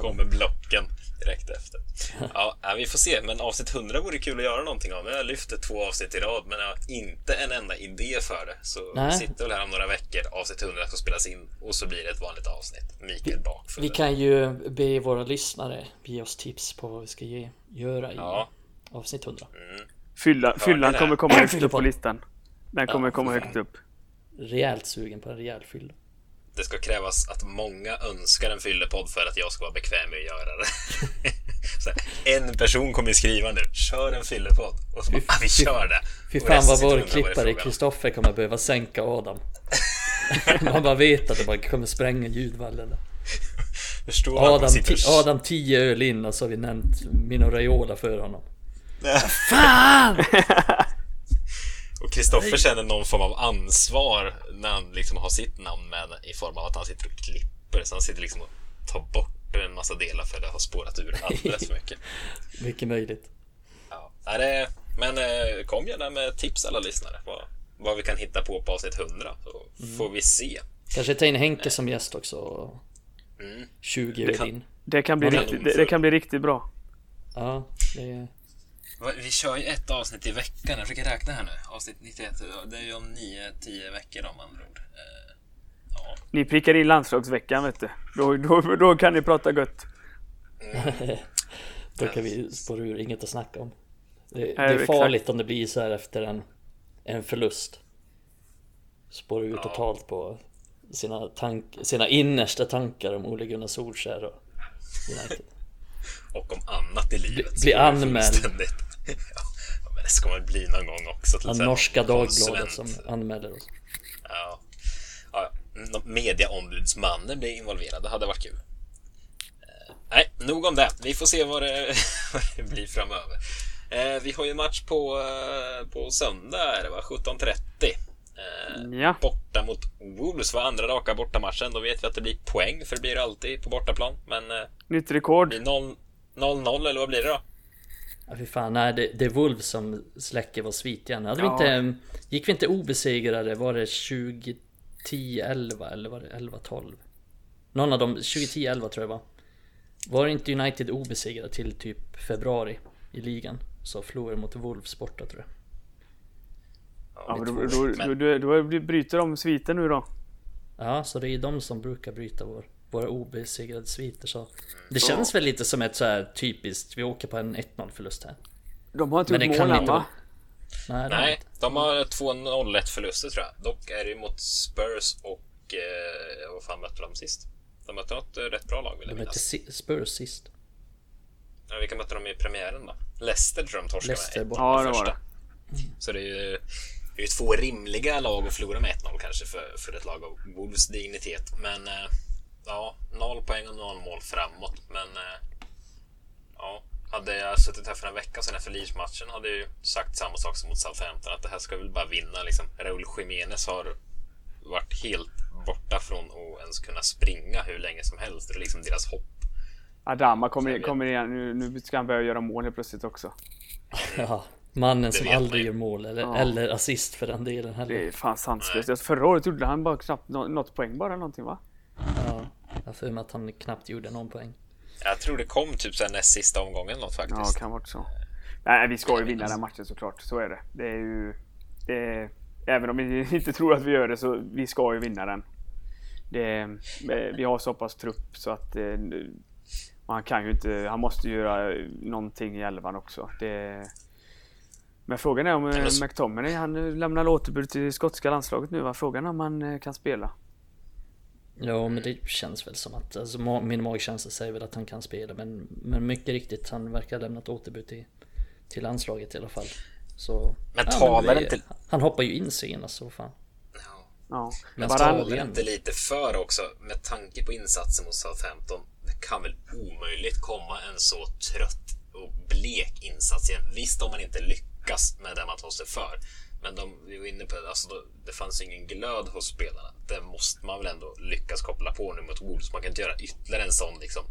Kommer blocken direkt efter. Ja, vi får se, men avsnitt 100 vore kul att göra någonting av. Nu har jag lyft två avsnitt i rad, men jag har inte en enda idé för det. Så Nej. vi sitter väl här om några veckor, avsnitt 100 ska spelas in och så blir det ett vanligt avsnitt. Mikael bakfull. Vi kan ju be våra lyssnare ge oss tips på vad vi ska ge, göra i ja. avsnitt 100. Mm. Fylla, fyllan kommer komma högt upp på listan. Den kommer ja, komma högt upp. Rejält sugen på en rejäl fylla det ska krävas att många önskar en fyllepodd för att jag ska vara bekväm med att göra det. här, en person kommer skriva nu, kör en fyllepodd. Och så bara, ah, vi kör det. Fy fan vad vår klippare Kristoffer kommer behöva sänka Adam. Man bara vet att det bara kommer spränga ljudvallen. Adam, Adam 10 öl in och så har vi nämnt Mino Raiola för honom. Fan! Och Kristoffer känner någon form av ansvar när han liksom har sitt namn med i form av att han sitter och klipper. Så han sitter liksom och tar bort en massa delar för det har spårat ur alldeles för mycket. mycket möjligt. Ja, är det, men eh, kom gärna med tips alla lyssnare. Vad, vad vi kan hitta på på avsnitt 100 så mm. får vi se. Kanske ta in Henke som gäst också. Mm. 20 det kan, in. Det kan, bli riktigt, det, det, kan bli riktigt bra. Ja, det Vi kör ju ett avsnitt i veckan. Jag försöker räkna här nu. Avsnitt 91. Det är ju om 9-10 veckor om andra ord. Eh, ja. Ni prickar in landslagsveckan vet du. Då, då, då kan ni prata gött. Mm. då kan vi spåra ur, inget att snacka om. Det, det är farligt om det blir så här efter en, en förlust. Spåra ur ja. totalt på sina, tank, sina innersta tankar om Ole Gunnar Solskjaer och United. och om annat i livet. Bli anmäld. Ja, men det ska man bli någon gång också. Till ja, norska Dagbladet som anmäler oss. Ja. ja Mediaombudsmannen blir involverad. Det hade varit kul. Eh, nej, nog om det. Vi får se vad det, vad det blir framöver. Eh, vi har ju match på, eh, på söndag, det var 17.30. Eh, ja. Borta mot Wolves var andra raka bortamatchen. Då vet vi att det blir poäng, för det blir det alltid på bortaplan. Men... Eh, Nytt rekord. 0-0 eller vad blir det då? Ja, fy fan, nej, det, det är Wolves som släcker vår svit igen. Hade ja. vi inte, gick vi inte obesegrade? Var det 2010, 11 eller var det 11, 12? Någon av dem, 2010, 11 tror jag var. Var inte United obesegrade till typ februari i ligan? Så förlorade mot Wolves borta tror jag. Ja, men då, då, då, då, då bryter de sviten nu då? Ja, så det är de som brukar bryta vår, våra obesegrade sviter så Det känns väl lite som ett så här typiskt, vi åker på en 1-0 förlust här. De har inte gjort mål än va? Nej, Nej de har två 0-1 förluster tror jag. Dock är det mot Spurs och eh, vad fan mötte de sist? De mötte något eh, rätt bra lag vill jag De mötte Spurs sist. Ja, vilka mötte de i premiären då? Leicester tror jag de torskade Leicester, med. Ja, det var det. Så det är ju det är två rimliga lag att förlora med 1-0 kanske för, för ett lag av Wolves dignitet. Men eh, ja, noll poäng och noll mål framåt. Men eh, ja, hade jag suttit här för en vecka sedan efter Leeds-matchen hade jag ju sagt samma sak som mot Southampton. Att det här ska väl bara vinna. Liksom. Raúl Jiménez har varit helt borta från att ens kunna springa hur länge som helst. Det är liksom deras hopp. Adama kommer, kommer igen. Nu, nu ska han börja göra mål helt plötsligt också. Ja. Mannen som aldrig gör mål eller, ja. eller assist för den delen heller. Det är fan sanslöst. Förra året gjorde han bara knappt något poäng bara någonting va? Ja, jag för mig att han knappt gjorde någon poäng. Jag tror det kom typ sen näst sista omgången något faktiskt. Ja, kan vara så. Nej, vi ska ju vinna den matchen såklart. Så är det. Det är ju... Det är, även om vi inte tror att vi gör det så vi ska ju vinna den. Det, vi har så pass trupp så att eh, man kan ju inte, han måste göra någonting i elvan också. Det, men frågan är om eh, McTominay, han lämnar återbud till skotska landslaget nu va? Frågan är om han eh, kan spela. Ja men det känns väl som att, alltså, min magkänsla säger väl att han kan spela men, men mycket riktigt han verkar ha lämnat återbud till, till landslaget i alla fall. Så, men talar ja, inte... Han hoppar ju in senast så fan. Ja. Men talar inte lite för också med tanke på insatsen mot Southampton. Det kan väl omöjligt komma en så trött och blek insats igen. Visst om man inte lyckas lyckas med det man tar sig för. Men de, vi var inne på alltså, det fanns ingen glöd hos spelarna. Det måste man väl ändå lyckas koppla på nu mot Wolves. Man kan inte göra ytterligare en sån liksom,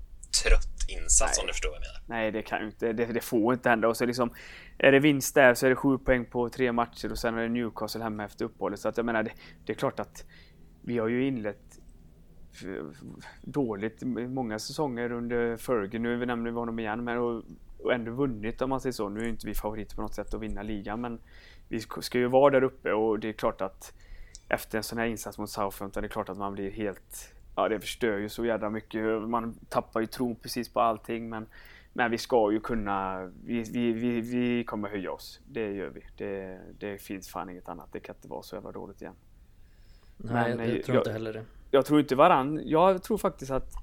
trött insats Nej. om du förstår vad jag menar. Nej, det kan inte. Det, det får inte hända. Och så liksom, är det vinst där så är det sju poäng på tre matcher och sen är det Newcastle hemma efter uppehållet. Så att jag menar, det, det är klart att vi har ju inlett dåligt många säsonger under Fergie. Nu nämner vi honom igen, men och och ändå vunnit om man säger så. Nu är inte vi favoriter på något sätt att vinna ligan men vi ska ju vara där uppe och det är klart att efter en sån här insats mot Southampton det är klart att man blir helt Ja det förstör ju så jävla mycket. Man tappar ju tron precis på allting men men vi ska ju kunna, vi, vi, vi, vi kommer höja oss. Det gör vi. Det, det finns fan inget annat. Det kan inte vara så jävla dåligt igen. Nej, men, jag tror jag, inte heller det. Jag tror inte varann. Jag tror faktiskt att,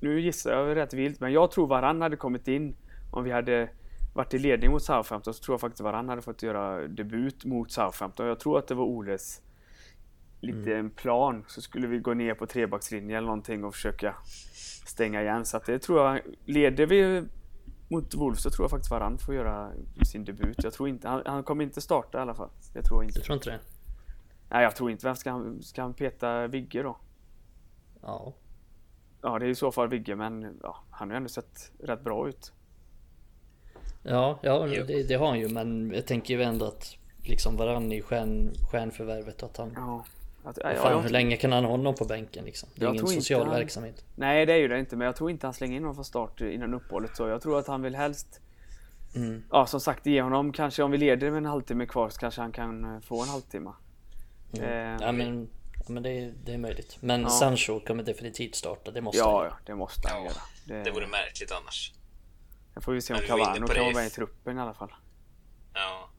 nu gissar jag rätt vilt, men jag tror varann hade kommit in om vi hade varit i ledning mot Southampton så tror jag faktiskt varann hade fått göra debut mot Southampton. Jag tror att det var Oles lite mm. en plan. Så skulle vi gå ner på trebackslinjen eller någonting och försöka stänga igen. Så att det tror jag, leder vi mot Wolves så tror jag faktiskt Varann får göra sin debut. Jag tror inte, han, han kommer inte starta i alla fall. Jag tror inte. Du tror inte det? Nej, jag tror inte. Vem ska han, ska han peta Vigge då? Ja. Ja, det är i så fall Vigge, men ja, han har ju ändå sett rätt bra ut. Ja, ja det, det, har han ju men jag tänker ju ändå att liksom varann i stjärn, stjärnförvärvet att han... Ja. Att, ja, fan, ja, hur länge kan han ha honom på bänken liksom? Det är ingen social han, verksamhet. Nej det är ju det inte men jag tror inte han slänger in honom från start innan uppehållet så jag tror att han vill helst mm. ja, som sagt ge honom kanske om vi leder med en halvtimme kvar så kanske han kan eh, få en halvtimme. Mm. Eh, ja, men, men det, är, det är möjligt. Men ja. Sancho kommer definitivt starta. Det måste ja, han Ja, det måste han ja, göra. Det... det vore märkligt annars. Jag får vi se om Cavano kan vara med i truppen i alla fall. Ja.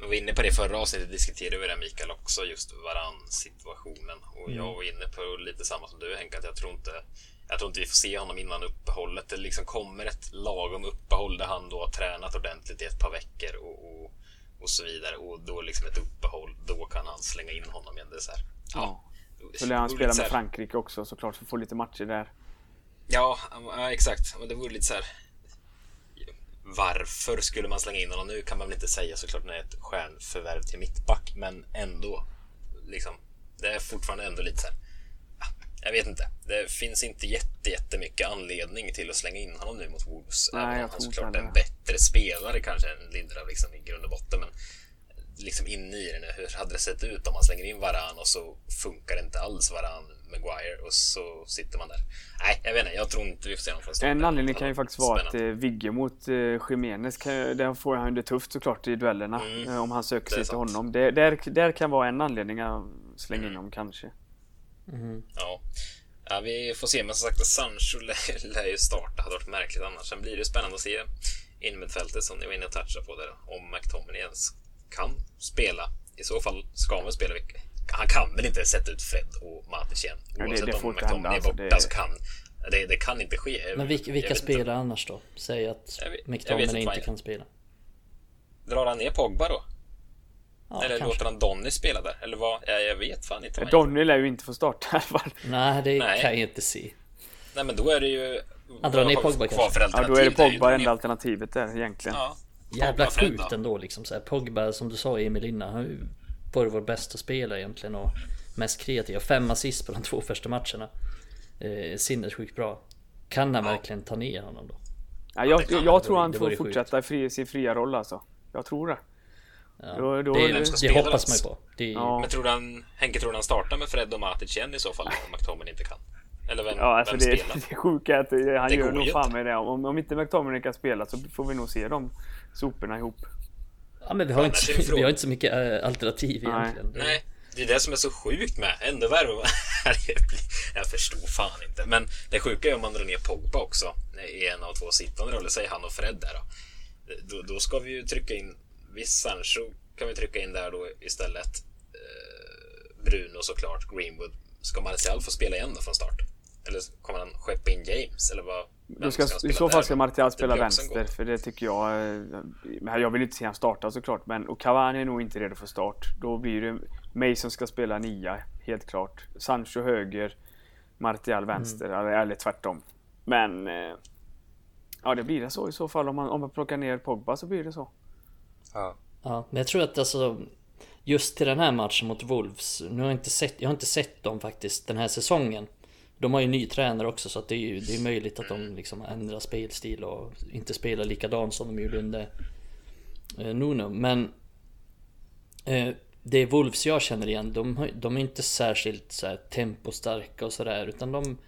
Vi var inne på det förra avsnittet, diskuterade vi det Mikael också, just varann-situationen. Och mm. jag var inne på lite samma som du Henke, att jag tror inte jag tror inte vi får se honom innan uppehållet. Det liksom kommer ett lagom uppehåll där han då har tränat ordentligt i ett par veckor och, och, och så vidare. Och då liksom ett uppehåll, då kan han slänga in honom igen. Det så här, ja. Så lär han spela med Frankrike också såklart, för att få lite matcher där. Ja, ja exakt. Men det vore lite så här varför skulle man slänga in honom nu kan man väl inte säga såklart när det är ett stjärnförvärv till mittback, men ändå. Liksom, det är fortfarande ändå lite så här, Jag vet inte. Det finns inte jätte, jättemycket anledning till att slänga in honom nu mot Wolves. Nej, även om han såklart är en bättre spelare kanske än Lindelöf liksom, i grund och botten. Men liksom inne i det nu, hur hade det sett ut om man slänger in Varan och så funkar det inte alls Varan Maguire och så sitter man där. Nej, jag vet inte. Jag tror inte vi får se honom från. En anledning kan ju faktiskt vara att eh, Vigge mot eh, Jiménez, kan, där får han det tufft såklart i duellerna. Mm, eh, om han söker sig till honom. Det, där, där kan vara en anledning att slänga mm. in honom kanske. Mm. Ja. ja. vi får se. Men som sagt, Sancho lär ju starta. Hade varit märkligt annars. Sen blir det spännande att se innermittfältet som ni var inne och touchade på där. Om McTominay ens kan spela. I så fall ska man spela han kan väl inte sätta ut Fred och Matic igen? Oavsett det, det om McTominay är borta det... så kan det, det kan inte ske. Men vilka, vilka spelar inte. annars då? Säg att McTominay inte kan spela. Drar han ner Pogba då? Ja, Eller kanske. låter han Donny spela där? Eller vad? Jag, jag vet fan inte. Donny lär ju inte få starta i alla fall. Nej, det Nej. kan jag inte se. Nej, men då är det ju... Han drar ner Pogba kanske? Ja, då är det Pogba enda alternativet där egentligen. Ja. Jävla sjukt ändå liksom. Så här, Pogba som du sa Emil innan. Han varit vår bästa spelare egentligen och mest kreativa. Fem assist på de två första matcherna. Eh, sinnessjukt bra. Kan han ja. verkligen ta ner honom då? Ja, jag, jag, jag tror han får fortsätta i sin fria roll alltså. Jag tror det. Ja, då, då, det, det, det hoppas man ju på. Det, ja. Men tror du han, Henke tror du han startar med Fred och Matic igen i så fall? Om McTominay inte kan? Eller vem, ja, alltså vem det, spelar? Det sjuka är att han det gör nog fan med det. Om, om inte McTominay kan spela så får vi nog se de soporna ihop. Ja men vi har, inte, vi har inte så mycket äh, alternativ Nej. egentligen. Nej, det är det som är så sjukt med. Ändå värre. Jag förstår fan inte. Men det sjuka är om man drar ner Pogba också i en av två sittande roller, säg han och Fred där då. Då, då ska vi ju trycka in, visst Sancho kan vi trycka in där då istället. Eh, Bruno såklart, Greenwood. Ska Martial få spela igen då från start? Eller kommer han skeppa in James? Eller vad? Då ska, ska I så fall ska Martial spela vänster, för det tycker jag... Eh, jag vill inte se han starta såklart, men och Cavani är nog inte redo för start. Då blir det Mason ska spela nia, helt klart. Sancho höger, Martial vänster, mm. eller, eller tvärtom. Men... Eh, ja, det blir det så i så fall. Om man, om man plockar ner Pogba så blir det så. Ja. Ja, men jag tror att alltså... Just till den här matchen mot Wolves, nu har jag inte sett, jag har inte sett dem faktiskt den här säsongen. De har ju ny tränare också så att det är ju det är möjligt att de liksom ändrar spelstil och inte spelar likadant som de gjorde under eh, Nuno. Men eh, det Wolves jag känner igen, de, de är inte särskilt så här, tempostarka och sådär utan de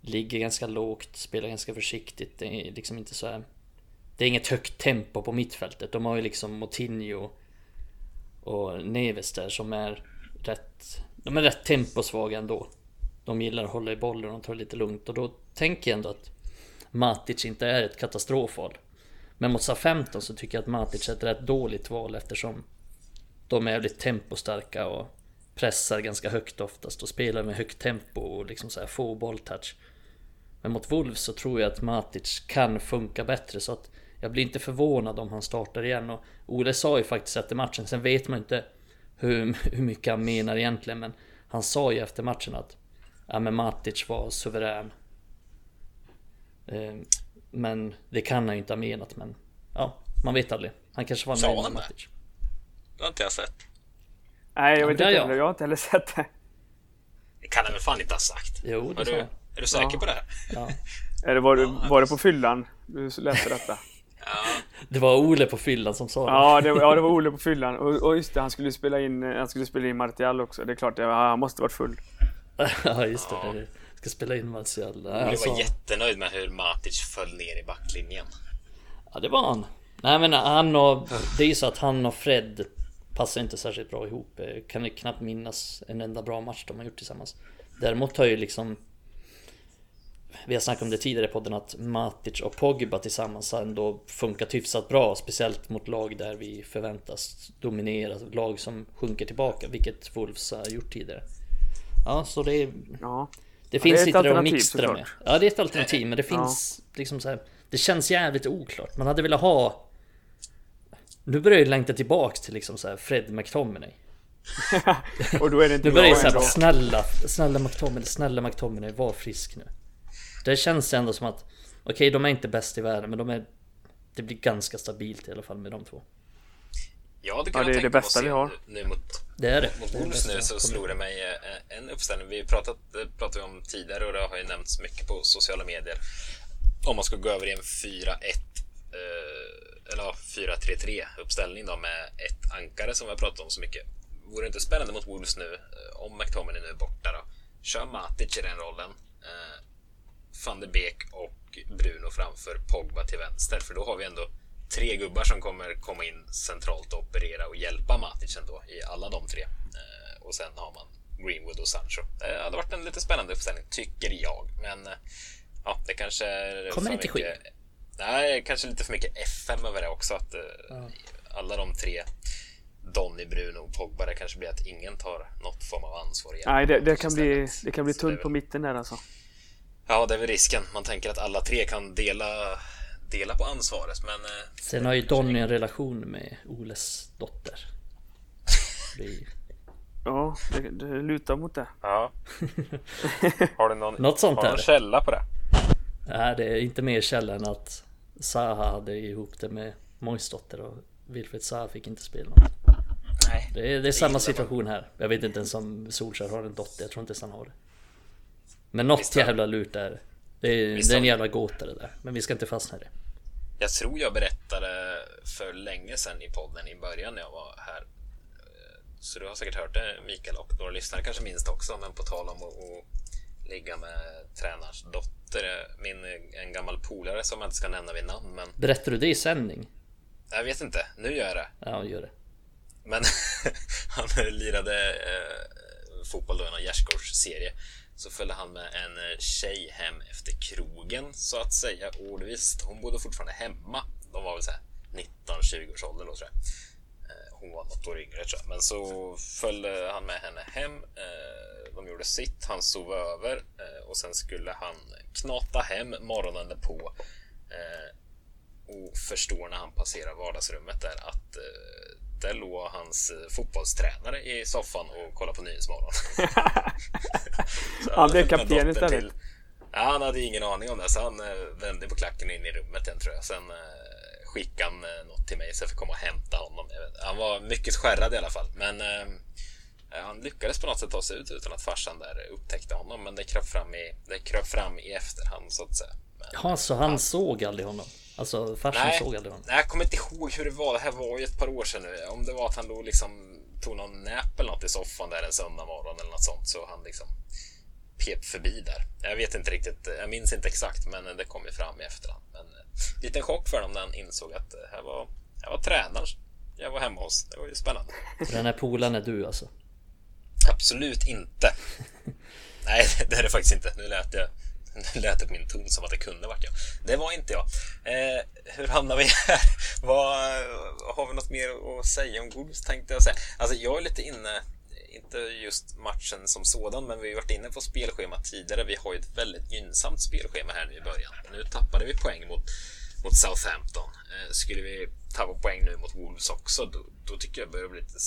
ligger ganska lågt, spelar ganska försiktigt. Det är liksom inte så här, Det är inget högt tempo på mittfältet. De har ju liksom Motinho och Neves där som är rätt... De är rätt temposvaga ändå de gillar att hålla i bollen och ta det lite lugnt och då tänker jag ändå att Matic inte är ett katastrofval. Men mot SA-15 så tycker jag att Matic är ett rätt dåligt val eftersom de är väldigt tempostarka och pressar ganska högt oftast och spelar med högt tempo och liksom så här få bolltouch. Men mot Wolves så tror jag att Matic kan funka bättre så att jag blir inte förvånad om han startar igen och Ole sa ju faktiskt efter matchen, sen vet man inte hur, hur mycket han menar egentligen men han sa ju efter matchen att ja men Matic var suverän. Eh, men det kan han ju inte ha menat men ja, man vet aldrig. Han kanske var nöjd med Matic. Det har inte jag sett. Nej, jag vet inte heller. Jag har inte heller sett det. Det kan han väl fan inte ha sagt? Jo, det sa du, Är du säker ja. på det? Ja. Eller var, du, var det på fyllan du läste detta? Ja. Det var Ole på fyllan som sa det. Ja, det var, ja, det var Ole på fyllan. Och, och just det, han skulle spela in, han skulle spela in Martial också. Det är klart, han måste varit full. ja just det, ja. ska spela in Martial. Jag alltså... var jättenöjd med hur Matic föll ner i backlinjen. Ja det var han. Nej men han och... Det är ju så att han och Fred passar inte särskilt bra ihop. Jag kan knappt minnas en enda bra match de har gjort tillsammans. Däremot har ju liksom vi har snackat om det tidigare i podden att Matic och Pogba tillsammans har ändå funkat hyfsat bra. Speciellt mot lag där vi förväntas dominera. Lag som sjunker tillbaka, vilket Wolves har gjort tidigare. Ja, så det. Ja. Det finns det lite att mixtra med. Ja, det är ett alternativ, men det finns ja. liksom så här. Det känns jävligt oklart. Man hade velat ha... Nu börjar jag längta tillbaks till liksom så här Fred McTominay. och då är det inte Nu börjar jag säga snälla, snälla McTominay, snälla McTominay, var frisk nu. Det känns ändå som att Okej, okay, de är inte bäst i världen men de är Det blir ganska stabilt i alla fall med de två Ja, det, kan ja, det är det bästa vi har. nu mot, Det är det. Mot Wolves nu så slog det mig eh, en uppställning. Vi pratat, pratade om tidigare och det har ju nämnts mycket på sociala medier. Om man ska gå över i en 4-1 eh, Eller 4-3-3 uppställning då med ett ankare som vi har pratat om så mycket. Vore det inte spännande mot Wolves nu om McTominay nu är borta då? Kör Matic i den rollen van de Beek och Bruno framför Pogba till vänster. För då har vi ändå tre gubbar som kommer komma in centralt och operera och hjälpa Matic ändå i alla de tre. Eh, och sen har man Greenwood och Sancho. Det hade varit en lite spännande uppställning, tycker jag. Men eh, ja, det kanske är Kommer inte ske. Nej, kanske lite för mycket FM över det också. Att ja. alla de tre Donny, Bruno och Pogba, det kanske blir att ingen tar något form av ansvar igen. Nej, det, det kan, bli, det kan bli tunt på mitten där alltså. Ja, det är väl risken. Man tänker att alla tre kan dela, dela på ansvaret, men... Sen har ju Donny en relation med Oles dotter. Det... Ja, det, det lutar mot det. Ja. Har du någon, Något sånt har någon källa på det? Nej, det är inte mer källa än att Zaha hade ihop det med Mojs dotter och Wilfred Zaha fick inte spela något. Nej, det är, det är samma situation här. Jag vet inte ens om Solskjaer har en dotter, jag tror inte ens han har det. Men något Visst, jävla lurt är det. Är, det är en jävla gåta det där. Men vi ska inte fastna i det. Jag tror jag berättade för länge sedan i podden i början när jag var här. Så du har säkert hört det Mikael och några lyssnare kanske minst också. Men på tal om att, att ligga med tränarens dotter. Min, en gammal polare som jag inte ska nämna vid namn. Men... Berättar du det i sändning? Jag vet inte. Nu gör jag det. Ja, gör det. Men han lirade eh, fotboll då i någon gärdsgårdsserie så följde han med en eh, tjej hem efter krogen så att säga. Och visst, hon bodde fortfarande hemma. De var väl såhär 19-20 års ålder då tror jag. Eh, hon var något år yngre tror jag. Men så följde han med henne hem. Eh, de gjorde sitt, han sov över och sen skulle han knata hem morgonen på och förstår när han passerar vardagsrummet där att där låg hans fotbollstränare i soffan och kollade på Nyhetsmorgon. han blev kapten istället. Till, ja, han hade ingen aning om det, så han vände på klacken in i rummet igen tror jag. Sen eh, skickade han eh, något till mig så jag fick komma och hämta honom. Han var mycket skärrad i alla fall, men eh, han lyckades på något sätt ta sig ut utan att farsan där upptäckte honom. Men det kröp fram i, det kröp fram i efterhand så att säga. Ja, så han, han såg aldrig honom? Alltså farsan nej, såg aldrig honom? Nej, jag kommer inte ihåg hur det var. Det här var ju ett par år sedan nu. Om det var att han då liksom tog någon nap eller något i soffan där en söndag morgon eller något sånt så han liksom pep förbi där. Jag vet inte riktigt. Jag minns inte exakt, men det kom ju fram i efterhand. Men liten chock för dem när han insåg att här var, här var tränaren jag var hemma hos. Det var ju spännande. Den här polaren är du alltså? Absolut inte. Nej, det är det faktiskt inte. Nu lät jag nu lät det på min ton som att det kunde varit jag. Det var inte jag. Eh, hur hamnar vi här? Vad, har vi något mer att säga om Wolves tänkte jag säga. Alltså jag är lite inne, inte just matchen som sådan, men vi har varit inne på spelschema tidigare. Vi har ju ett väldigt gynnsamt spelschema här nu i början. Nu tappade vi poäng mot, mot Southampton. Eh, skulle vi tappa poäng nu mot Wolves också, då, då tycker jag det börjar bli lite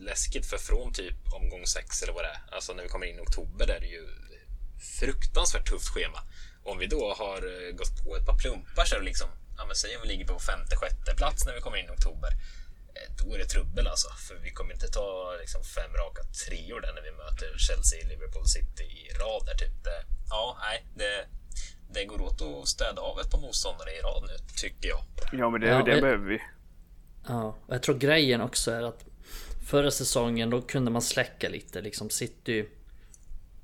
läskigt för från typ omgång 6 eller vad det är. Alltså när vi kommer in i oktober där är det ju fruktansvärt tufft schema. Om vi då har gått på ett par plumpar så är det liksom, ja men säg om vi ligger på femte, sjätte plats när vi kommer in i oktober. Då är det trubbel alltså, för vi kommer inte ta liksom fem raka treor där när vi möter Chelsea, Liverpool City i rad där typ. Det, ja, nej, det, det går åt att städa av ett par motståndare i rad nu, tycker jag. Ja, men det, ja, det behöver vi. Ja, jag tror grejen också är att förra säsongen då kunde man släcka lite liksom City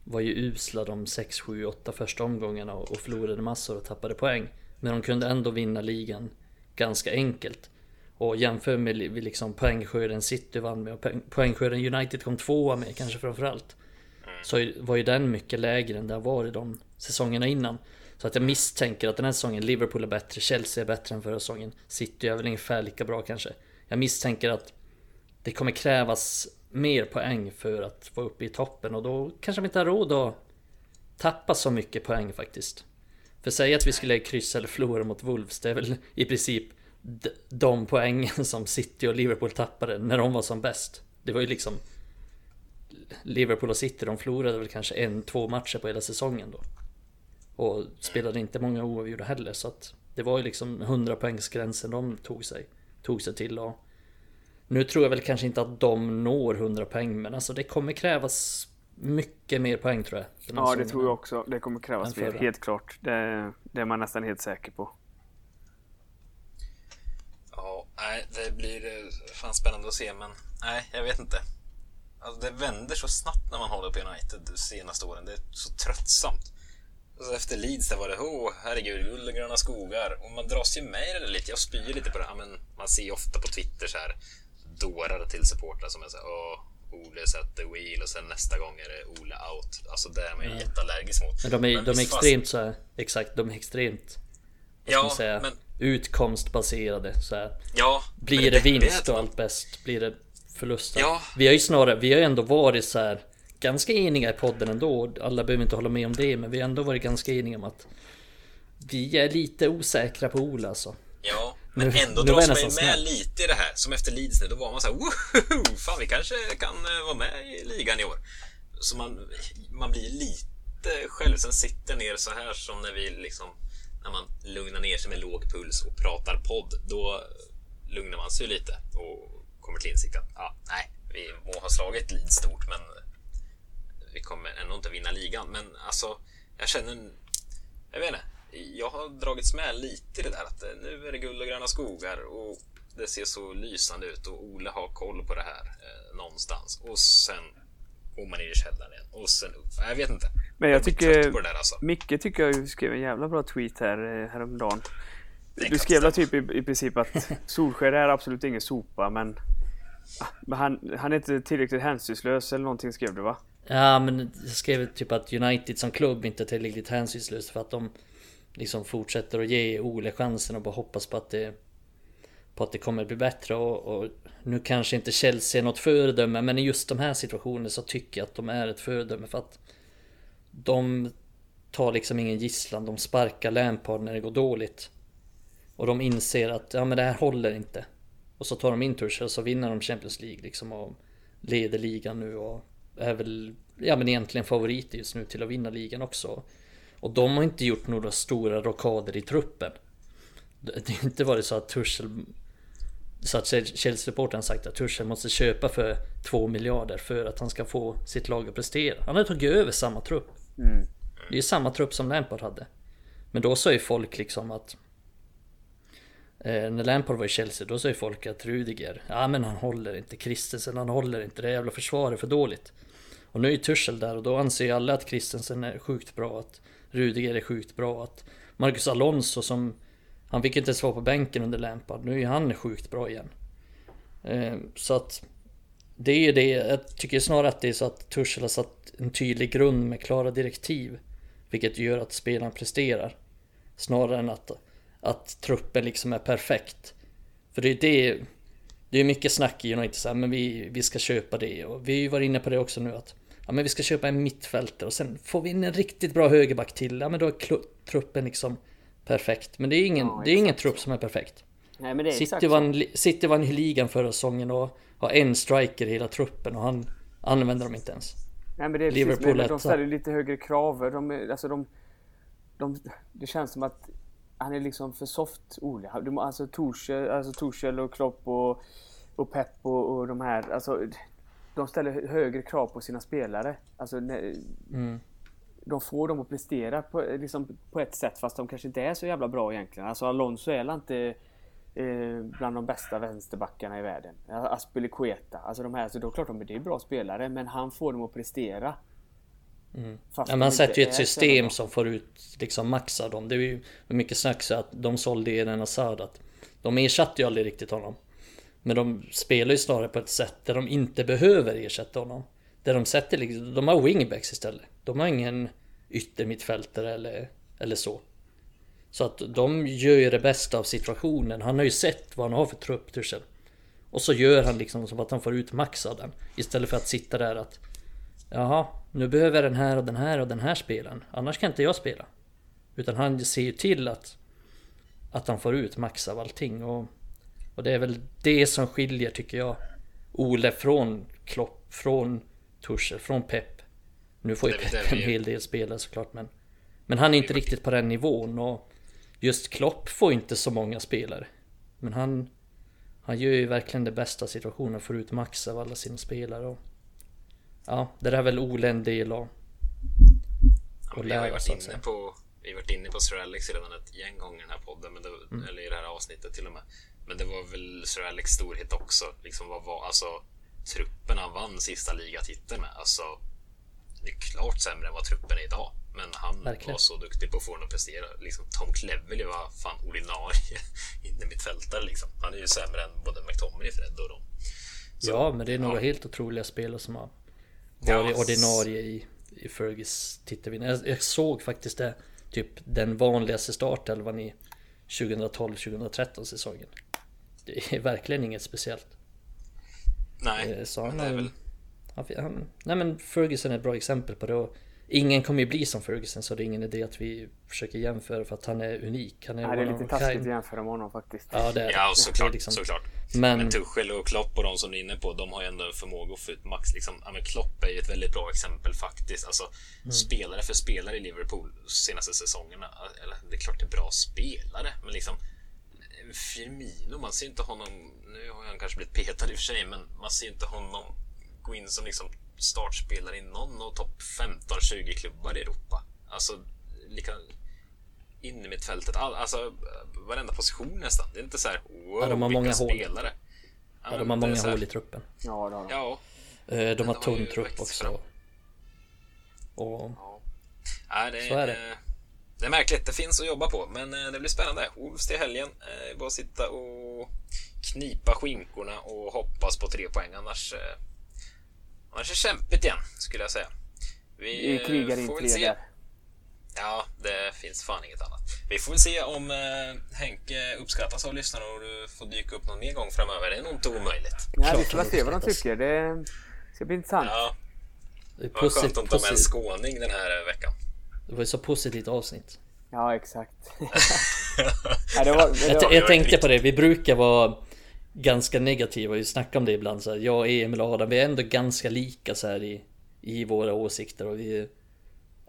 var ju usla de 6, 7, 8 första omgångarna och förlorade massor och tappade poäng. Men de kunde ändå vinna ligan ganska enkelt. Och jämför med liksom poängskörden City vann med och poängskörden United kom tvåa med kanske framförallt. Så var ju den mycket lägre än det har varit de säsongerna innan. Så att jag misstänker att den här säsongen Liverpool är bättre, Chelsea är bättre än förra säsongen. City är väl ungefär lika bra kanske. Jag misstänker att det kommer krävas mer poäng för att vara uppe i toppen och då kanske vi inte har råd att tappa så mycket poäng faktiskt. För säg att vi skulle kryssa eller förlora mot Wolves, det är väl i princip de poängen som City och Liverpool tappade när de var som bäst. Det var ju liksom Liverpool och City, de förlorade väl kanske en, två matcher på hela säsongen då. Och spelade inte många oavgjorda heller så att det var ju liksom 100 poängsgränsen de tog sig, tog sig till och nu tror jag väl kanske inte att de når 100 poäng men alltså det kommer krävas mycket mer poäng tror jag. Ja det tror jag också. Det kommer krävas mer, helt klart. Det, det är man nästan helt säker på. Ja, nej, det blir eh, fan spännande att se men nej, jag vet inte. Alltså, det vänder så snabbt när man håller på United de senaste åren. Det är så tröttsamt. Alltså, efter Leeds där var det, åh oh, herregud, guld och gröna skogar. Och man dras ju med i det lite. Jag spyr lite på det. men man ser ju ofta på Twitter så här dårar till supportrar som är så här, åh, Ole sätter wheel och sen nästa gång är det Ole out. Alltså det är man ju ja. jätteallergisk mot. Men de är, men de är extremt så här, exakt, de är extremt ja, säga, men... utkomstbaserade. Så här. Ja, Blir det, det vinst och allt bäst? Blir det förluster. Ja. Vi har ju snarare, vi har ju ändå varit så här ganska eniga i podden ändå. Alla behöver inte hålla med om det, men vi har ändå varit ganska eniga om att vi är lite osäkra på Ola alltså. Ja, men nu, ändå dras man ju med snäll. lite i det här. Som efter Leeds nu, då var man så här, woho, fan vi kanske kan eh, vara med i ligan i år. Så man, man blir lite själv, sen sitter ner så här som när vi liksom, när man lugnar ner sig med låg puls och pratar podd, då lugnar man sig lite och kommer till insikt att ah, nej, vi må ha slagit Leeds stort, men vi kommer ändå inte vinna ligan. Men alltså, jag känner, jag vet inte, jag har dragits med lite i det där att eh, nu är det guld och gröna skogar och det ser så lysande ut och Ole har koll på det här eh, någonstans och sen går man ner i källaren igen och sen upp. Jag vet inte. Men jag, jag tycker, på det där alltså. Micke tycker jag skrev en jävla bra tweet här eh, häromdagen. Du skrev typ i, i princip att Solskär är absolut ingen sopa men men han, han är inte tillräckligt hänsynslös eller någonting skrev du va? Ja men jag skrev typ att United som klubb inte är tillräckligt hänsynslös för att de liksom fortsätter att ge Ole chansen och bara hoppas på att det på att det kommer bli bättre och, och nu kanske inte Chelsea är något föredöme men i just de här situationerna så tycker jag att de är ett föredöme för att de tar liksom ingen gisslan, de sparkar Lampard när det går dåligt. Och de inser att ja men det här håller inte. Och så tar de in Tuchel och så vinner de Champions League liksom och leder ligan nu och är väl ja men egentligen favoriter just nu till att vinna ligan också. Och de har inte gjort några stora rockader i truppen. Det har inte varit så att Tuchel så att Chelsea-reportern sagt att Tuchel måste köpa för 2 miljarder för att han ska få sitt lag att prestera. Han har tagit över samma trupp. Mm. Det är ju samma trupp som Lampard hade. Men då sa ju folk liksom att Eh, när Lampard var i Chelsea då sa ju folk att Rudiger, ja men han håller inte, Christensen han håller inte, det jävla försvaret är för dåligt. Och nu är ju Tuchel där och då anser ju alla att Christensen är sjukt bra, att Rudiger är sjukt bra, att Marcus Alonso som han fick inte ens vara på bänken under Lampard, nu är han sjukt bra igen. Eh, så att det är ju det, jag tycker snarare att det är så att Tuchel har satt en tydlig grund med klara direktiv. Vilket gör att spelaren presterar. Snarare än att att truppen liksom är perfekt. För det är det det är mycket snack i United så här, men vi, vi ska köpa det och vi har ju varit inne på det också nu att ja, men vi ska köpa en mittfältare och sen får vi in en riktigt bra högerback till. Ja, men då är truppen liksom perfekt. Men det är ingen, ja, det är ingen trupp som är perfekt. Nej, men det är City, vann, City vann ligan förra säsongen och har en striker i hela truppen och han använder dem inte ens. Nej, men det är Liverpool precis, de ställer lite högre krav. De, alltså de, de, det känns som att han är liksom för soft Ole. Alltså Torshäll, alltså Torshäll och Klopp och, och Pep och, och de här. Alltså, de ställer högre krav på sina spelare. Alltså, mm. De får dem att prestera på, liksom, på ett sätt fast de kanske inte är så jävla bra egentligen. Alltså Alonso är inte eh, bland de bästa vänsterbackarna i världen. Aspelekueta, alltså de här. Så då klart de är bra spelare men han får dem att prestera. Mm. Ja, man sätter ju ett system som får ut liksom max av dem. Det är ju mycket snack så att de sålde Eden Hazard att De ersatte ju aldrig riktigt honom. Men de spelar ju snarare på ett sätt där de inte behöver ersätta honom. Där de sätter liksom, de har wingbacks istället. De har ingen yttermittfältare eller, eller så. Så att de gör ju det bästa av situationen. Han har ju sett vad han har för trupp Tuchel. Och så gör han liksom som att han får ut max av den. Istället för att sitta där att Jaha, nu behöver jag den här och den här och den här spelaren. Annars kan inte jag spela. Utan han ser ju till att Att han får ut max av allting och och det är väl det som skiljer tycker jag Ole från Klopp, från Tuchel, från Pep. Nu får ju Pep en hel del spelare såklart men Men han är inte riktigt på den nivån och Just Klopp får inte så många spelare. Men han Han gör ju verkligen det bästa situationen, får ut max av alla sina spelare och Ja, det där är väl Ole en del av. Ja, vi har ju varit inne på vi har varit inne på Sir Alex redan ett gäng gånger i den här podden, men det, mm. eller i det här avsnittet till och med. Men det var väl Sir Alex storhet också. Liksom vad var, alltså, truppen han vann sista ligatiteln med. Alltså, det är klart sämre än vad truppen är idag. Men han Verkligen. var så duktig på att få den att prestera. Liksom, Tom Cleverley var fan ordinarie inne mittfältare. Liksom. Han är ju sämre än både McTominay, Fred och dem. Så, ja, men det är några ja. helt otroliga spelare som har varit ja. ordinarie i, i Fergis titelvinnare. Jag, jag såg faktiskt det typ den vanligaste startelvan i 2012-2013 säsongen. Det är verkligen inget speciellt. Nej, eh, så han, det är väl... Han, han, nej men Ferguson är ett bra exempel på det och Ingen kommer ju bli som Ferguson så det är ingen idé att vi försöker jämföra för att han är unik. Han är Nej, det är lite taskigt att jämföra med honom faktiskt. Ja, det är ja såklart. Liksom... såklart. Men... men Tuchel och Klopp och de som du är inne på, de har ju ändå en förmåga att få ut max. Liksom, ja, men Klopp är ju ett väldigt bra exempel faktiskt. Alltså, mm. Spelare för spelare i Liverpool senaste säsongerna. Eller, det är klart det är bra spelare, men liksom Firmino, man ser inte honom... Nu har han kanske blivit petad i och för sig, men man ser inte honom gå in som liksom startspelare i någon av topp 15-20 klubbar i Europa. Alltså, lika in i mittfältet. All, alltså, varenda position nästan. Det är inte så här, wow, ja, de har många spelare. Hål. Ja, de har många hål i truppen. Ja, de, ja. Eh, de har tunn trupp också. Fram. Och... Ja. ja det, så är det. Det är märkligt, det finns att jobba på, men eh, det blir spännande. Wolves till helgen. Eh, bara sitta och knipa skinkorna och hoppas på tre poäng, annars Annars är det kämpigt igen, skulle jag säga. Vi, vi krigar in tre där. Ja, det finns fan inget annat. Vi får väl se om eh, Henke uppskattas av lyssnarna och du får dyka upp någon mer gång framöver. Det är nog inte omöjligt. Nej, vi får se vad de tycker. Det ska bli intressant. Ja. Det är Vad skönt om de är en skåning den här veckan. Det var ju så positivt avsnitt. Ja, exakt. ja, det var, det var, jag, jag tänkte på det, vi brukar vara ganska negativa. Vi snackar om det ibland så här, jag, Emil och Adam, vi är ändå ganska lika så här i, i våra åsikter och vi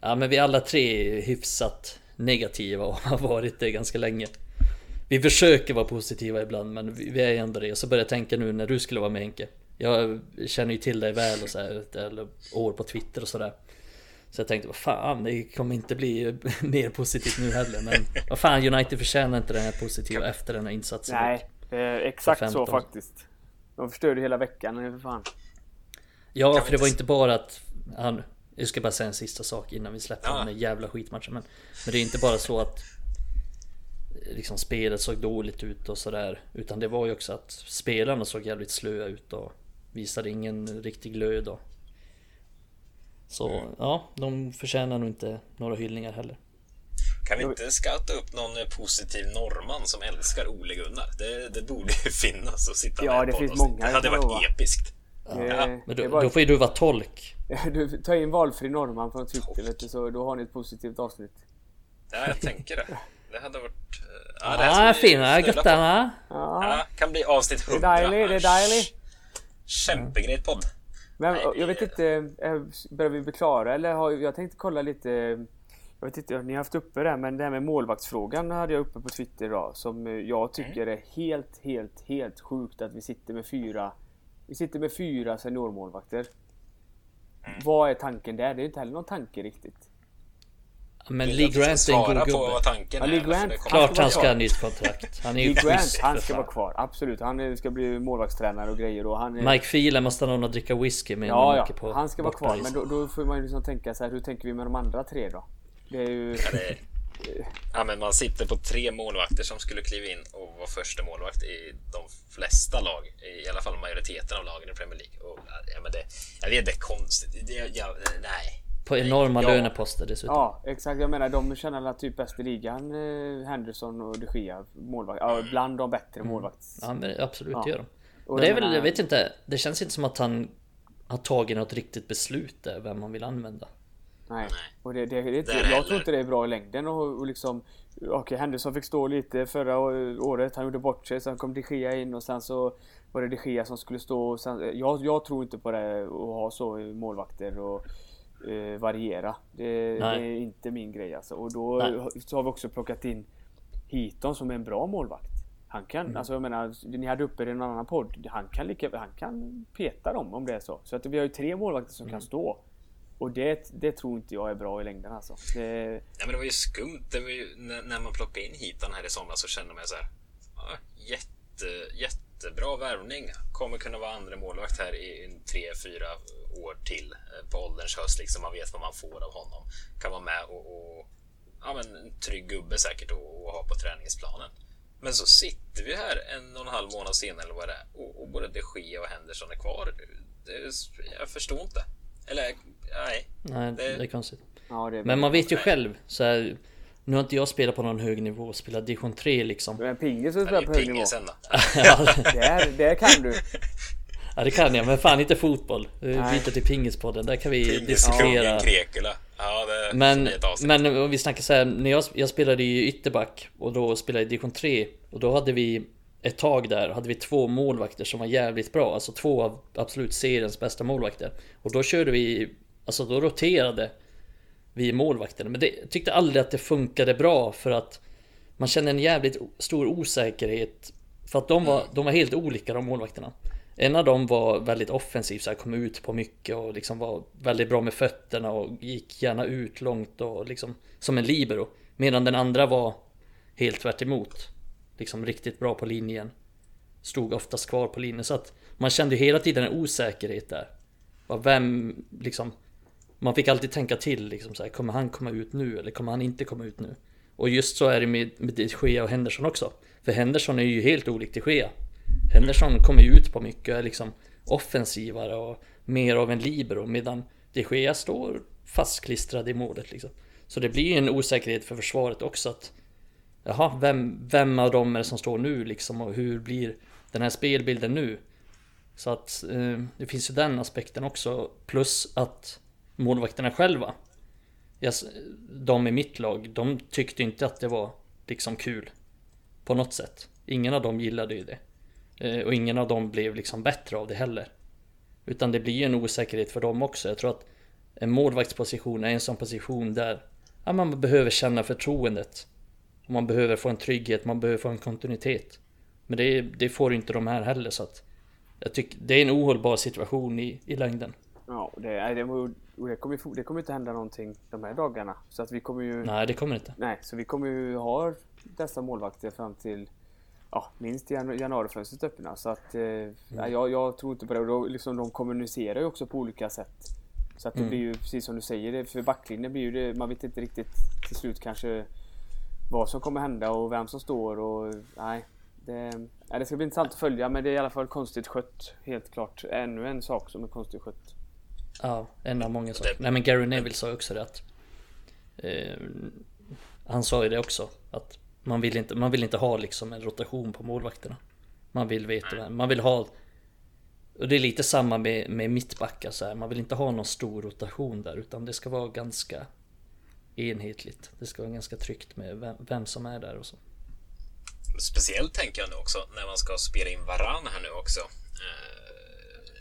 Ja men vi alla tre är hyfsat negativa och har varit det ganska länge. Vi försöker vara positiva ibland men vi är ändå det. Och så börjar jag tänka nu när du skulle vara med Henke. Jag känner ju till dig väl och så här, eller år på Twitter och sådär. Så jag tänkte, vad fan, det kommer inte bli mer positivt nu heller. Men vad fan, United förtjänar inte den här positiva efter den här insatsen. Nej, Eh, exakt så faktiskt. De förstörde hela veckan för fan. Ja, för det var inte bara att han... Jag ska bara säga en sista sak innan vi släpper ja. den där jävla skitmatchen. Men, men det är inte bara så att liksom spelet såg dåligt ut och sådär. Utan det var ju också att spelarna såg jävligt slöa ut och visade ingen riktig glöd. Och... Så mm. ja, de förtjänar nog inte några hyllningar heller. Kan vi inte scouta upp någon positiv norrman som älskar Ole Gunnar? Det, det borde ju finnas att sitta ja, med det finns många. Det hade varit episkt. Ja. ja. Men då, då, får ju du vara tolk. Du tar in valfri norrman från Twitter vet du, så då har ni ett positivt avsnitt. Ja, jag tänker det. Det hade varit... Eh, ja, det ja fina guttarna. Ja. ja, kan bli avsnitt 100. Det är dejligt, det är dejligt. Kämpegrej podd. Men Nej, jag vet inte, eh, börjar vi bli klara eller har jag tänkte kolla lite jag vet inte, ni har haft uppe det här, men det här med målvaktsfrågan hade jag uppe på Twitter idag. Som jag tycker är helt, helt, helt sjukt att vi sitter med fyra Vi sitter med fyra seniormålvakter. Mm. Vad är tanken där? Det är inte heller någon tanke riktigt. Men Lee Grant är en god gubbe. tanken ja, Lee Grant, är. Klart han ska ha nytt kontrakt. Han är Lee Grant, han ska vara kvar. Absolut. Han ska bli målvaktstränare och grejer. Och han är... Mike Phelan måste ha någon att dricka whisky med. Ja, ja. På han ska vara kvar. Men då, då, får man ju liksom tänka så här. Hur tänker vi med de andra tre då? Det är ju... Ja, det är... ja, men man sitter på tre målvakter som skulle kliva in och vara första målvakt i de flesta lag, i alla fall majoriteten av lagen i Premier League. Och, ja, men det, jag vet, det är konstigt. Det, ja, nej. På enorma ja. löneposter dessutom. Ja, exakt. Jag menar, de känner typ bäst i ligan, eh, Henderson och de Gea, målvakt. Ja, bland de bättre mm. målvakts... Ja, men absolut, ja. gör de. Men det är väl, jag vet inte, det känns inte som att han har tagit något riktigt beslut där, vem man vill använda. Nej, och det, det, det, det jag tror inte det är bra i längden och, och liksom Okej, okay, Henderson fick stå lite förra året. Han gjorde bort sig. Sen kom de Gea in och sen så var det de Gea som skulle stå. Sen, jag, jag tror inte på det att ha så målvakter och eh, variera. Det, det, är inte min grej alltså. Och då så har vi också plockat in Hiton som är en bra målvakt. Han kan, mm. alltså jag menar, ni hade uppe det i en annan podd. Han kan, lika, han kan peta dem om det är så. Så att vi har ju tre målvakter som mm. kan stå. Och det, det tror inte jag är bra i längden alltså. Det... Nej, men det var ju skumt. Det var ju, när, när man plockade in Hitan här i somras så kände man så här. Ja, jätte, jättebra värvning. Kommer kunna vara andra målvakt här i tre, fyra år till eh, på ålderns höst. Liksom. Man vet vad man får av honom. Kan vara med och, och ja, men en trygg gubbe säkert att ha på träningsplanen. Men så sitter vi här en och en halv månad senare eller vad det är och, och både de Gea och Henderson är kvar. Det, jag förstår inte. Eller nej. Nej, det, det är konstigt. Ja, det är Men man vet ju nej. själv så här, Nu har inte jag spelat på någon hög nivå och spelat division 3 liksom. Men pingis du spelar på hög nivå. ja. där, där kan du. Ja det kan jag, men fan inte fotboll. Vi byter till pingispodden, där kan vi pingis, diskutera. Krekula. Ja, det men, men om vi snackar så här, när jag, jag spelade i ytterback och då spelade jag i division 3 och då hade vi ett tag där hade vi två målvakter som var jävligt bra, alltså två av absolut seriens bästa målvakter. Och då körde vi, alltså då roterade vi målvakterna. Men det tyckte aldrig att det funkade bra för att man kände en jävligt stor osäkerhet. För att de var, de var helt olika de målvakterna. En av dem var väldigt offensiv, så här, kom ut på mycket och liksom var väldigt bra med fötterna och gick gärna ut långt och liksom som en libero. Medan den andra var helt tvärt emot. Liksom riktigt bra på linjen. Stod oftast kvar på linjen så att man kände hela tiden en osäkerhet där. Vem liksom man fick alltid tänka till liksom så här, Kommer han komma ut nu eller kommer han inte komma ut nu? Och just så är det med, med de Gea och Henderson också. För Henderson är ju helt olik de Gea. Henderson kommer ju ut på mycket, är liksom offensivare och mer av en libero medan de Gea står fastklistrad i målet liksom. Så det blir ju en osäkerhet för försvaret också att Jaha, vem, vem av dem är det som står nu liksom och hur blir den här spelbilden nu? Så att eh, det finns ju den aspekten också. Plus att målvakterna själva, de i mitt lag, de tyckte inte att det var liksom kul. På något sätt. Ingen av dem gillade ju det. Eh, och ingen av dem blev liksom bättre av det heller. Utan det blir ju en osäkerhet för dem också. Jag tror att en målvaktsposition är en sån position där ja, man behöver känna förtroendet och man behöver få en trygghet, man behöver få en kontinuitet. Men det, det får inte de här heller så att jag tycker det är en ohållbar situation i, i längden. Ja, det, det, det, kommer, det kommer inte hända någonting de här dagarna. Så att vi kommer ju... Nej, det kommer inte. Nej, så vi kommer ju ha dessa målvakter fram till ja, minst januarifönstret öppna. Så att eh, mm. jag, jag, tror inte på det. Och då, liksom, de kommunicerar ju också på olika sätt. Så att det mm. blir ju precis som du säger, för backlinjen blir ju det, man vet inte riktigt till slut kanske vad som kommer hända och vem som står och nej. Det, nej, det ska bli intressant att följa men det är i alla fall konstigt skött. Helt klart. Ännu en sak som är konstigt skött. Ja, en av många saker. Nej men Gary Neville sa också det att eh, Han sa ju det också att man vill inte, man vill inte ha liksom en rotation på målvakterna. Man vill veta, man vill ha och det är lite samma med, med mittbackar så här. Man vill inte ha någon stor rotation där utan det ska vara ganska enhetligt. Det ska vara ganska tryggt med vem, vem som är där och så. Speciellt tänker jag nu också när man ska spela in varann här nu också. Uh,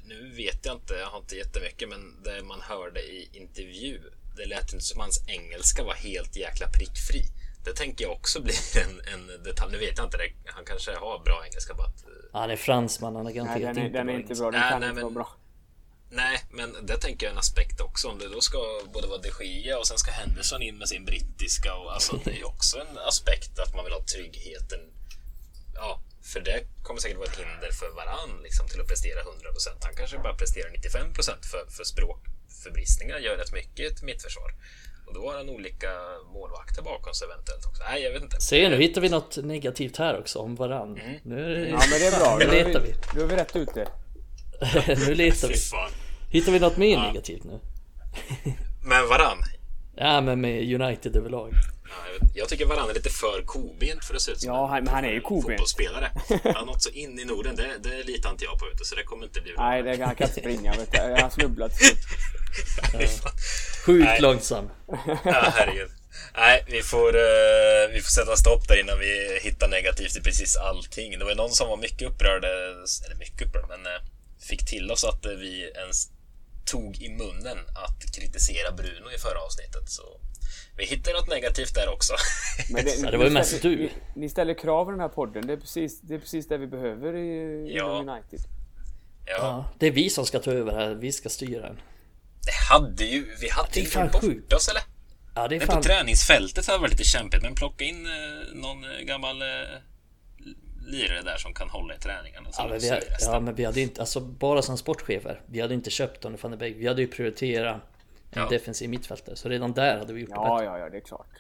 nu vet jag inte, jag har inte jättemycket, men det man hörde i intervju, det lät inte som hans engelska var helt jäkla prickfri. Det tänker jag också blir en, en detalj. Nu vet jag inte, det. han kanske har bra engelska. Bara att, han är fransman, han har garanterat nej, den är, inte bra. Den nej, kan nej, inte men, vara bra. Nej, men det tänker jag är en aspekt också. Om det då ska både vara de Gia och sen ska Henderson in med sin brittiska. Och, alltså, det är ju också en aspekt att man vill ha tryggheten. Ja, för det kommer säkert vara ett hinder för varann liksom, till att prestera 100%. Han kanske bara presterar 95% för, för språkförbristningar gör rätt mycket i ett mittförsvar. Och då har han olika målvakter bakom sig eventuellt också. Nej, jag vet inte. Se nu hittar vi något negativt här också om varann. Mm. Nu, ja men det är bra. Nu letar vi. Nu är vi rätt ute. nu letar vi. Hittar vi något mer ja. negativt nu? Men varann? Ja men med United överlag. Ja, jag, tycker Varann är lite för kobent för att se ut som ja, han, han är ju fotbollsspelare. Han har något så in i Norden, det, det litar inte jag på ute, så det kommer inte bli bra. Nej, det, han kan inte springa. Vet du. Han snubblat. ja. Sjukt långsam. Ja, herregud. Nej, vi får, uh, vi får sätta stopp där innan vi hittar negativt i precis allting. Det var någon som var mycket upprörd, eller mycket upprörd, men uh, fick till oss att uh, vi ens tog i munnen att kritisera Bruno i förra avsnittet. Så vi hittar något negativt där också. Men det, ja, det var ju mest du. Ni, ni, ställer krav i den här podden. Det är precis det, är precis det vi behöver i, ja. United. Ja. ja. Det är vi som ska ta över här. Vi ska styra den. Det hade ju... Vi hade ja, ingen bort oss eller? Ja, det är fan... På träningsfältet har det varit lite kämpigt, men plocka in eh, någon gammal eh, lirare där som kan hålla i träningarna. Ja men, vi, ja, men vi hade inte, alltså bara som sportchefer, vi hade inte köpt Donny van de Beek. Vi hade ju prioriterat en ja. defensiv mittfältare. Så redan där hade vi gjort ja, det bättre. Ja, ja, det är klart.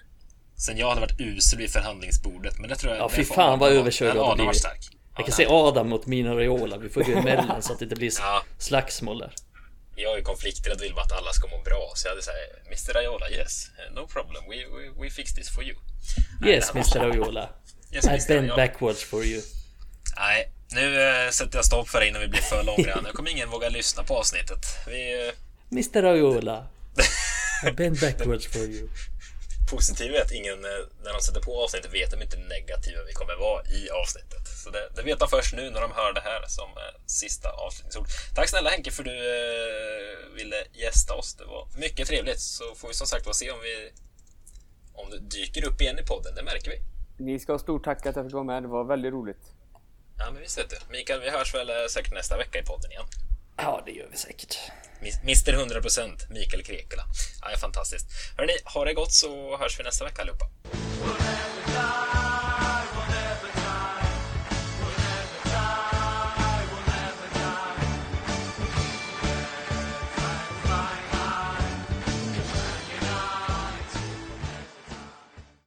Sen jag hade varit usel vid förhandlingsbordet, men det tror jag... Ja, fy fan vad överkörd du hade blivit. Stark. Jag kan se Adam mot Mina Raiola. Vi får gå emellan så att det inte blir ja. slagsmål där. Jag är konflikträdd vill bara att alla ska må bra, så jag hade sagt Mr Raiola, yes, no problem, we, we, we fix this for you. Yes, Mr Raiola. Yes, I bend backwards for you. Nej, nu äh, sätter jag stopp för det innan vi blir för långa. Nu kommer ingen våga lyssna på avsnittet. Vi... Uh... Mr Raiola. I bend backwards for you. Positivt är att ingen, eh, när de sätter på avsnittet, vet de inte negativa vi kommer vara i avsnittet. Så det, det vet de först nu när de hör det här som eh, sista avslutningsord. Tack snälla Henke för du eh, ville gästa oss. Det var mycket trevligt. Så får vi som sagt se om vi om du dyker upp igen i podden. Det märker vi. Ni ska ha stort tack att jag fick vara med. Det var väldigt roligt. Ja, men visst vet du. Mikael, vi hörs väl eh, säkert nästa vecka i podden igen. Ja, det gör vi säkert. Mr 100% Mikael Krekula. Ja, fantastiskt. Hörrni, ha det gott så hörs vi nästa vecka allihopa.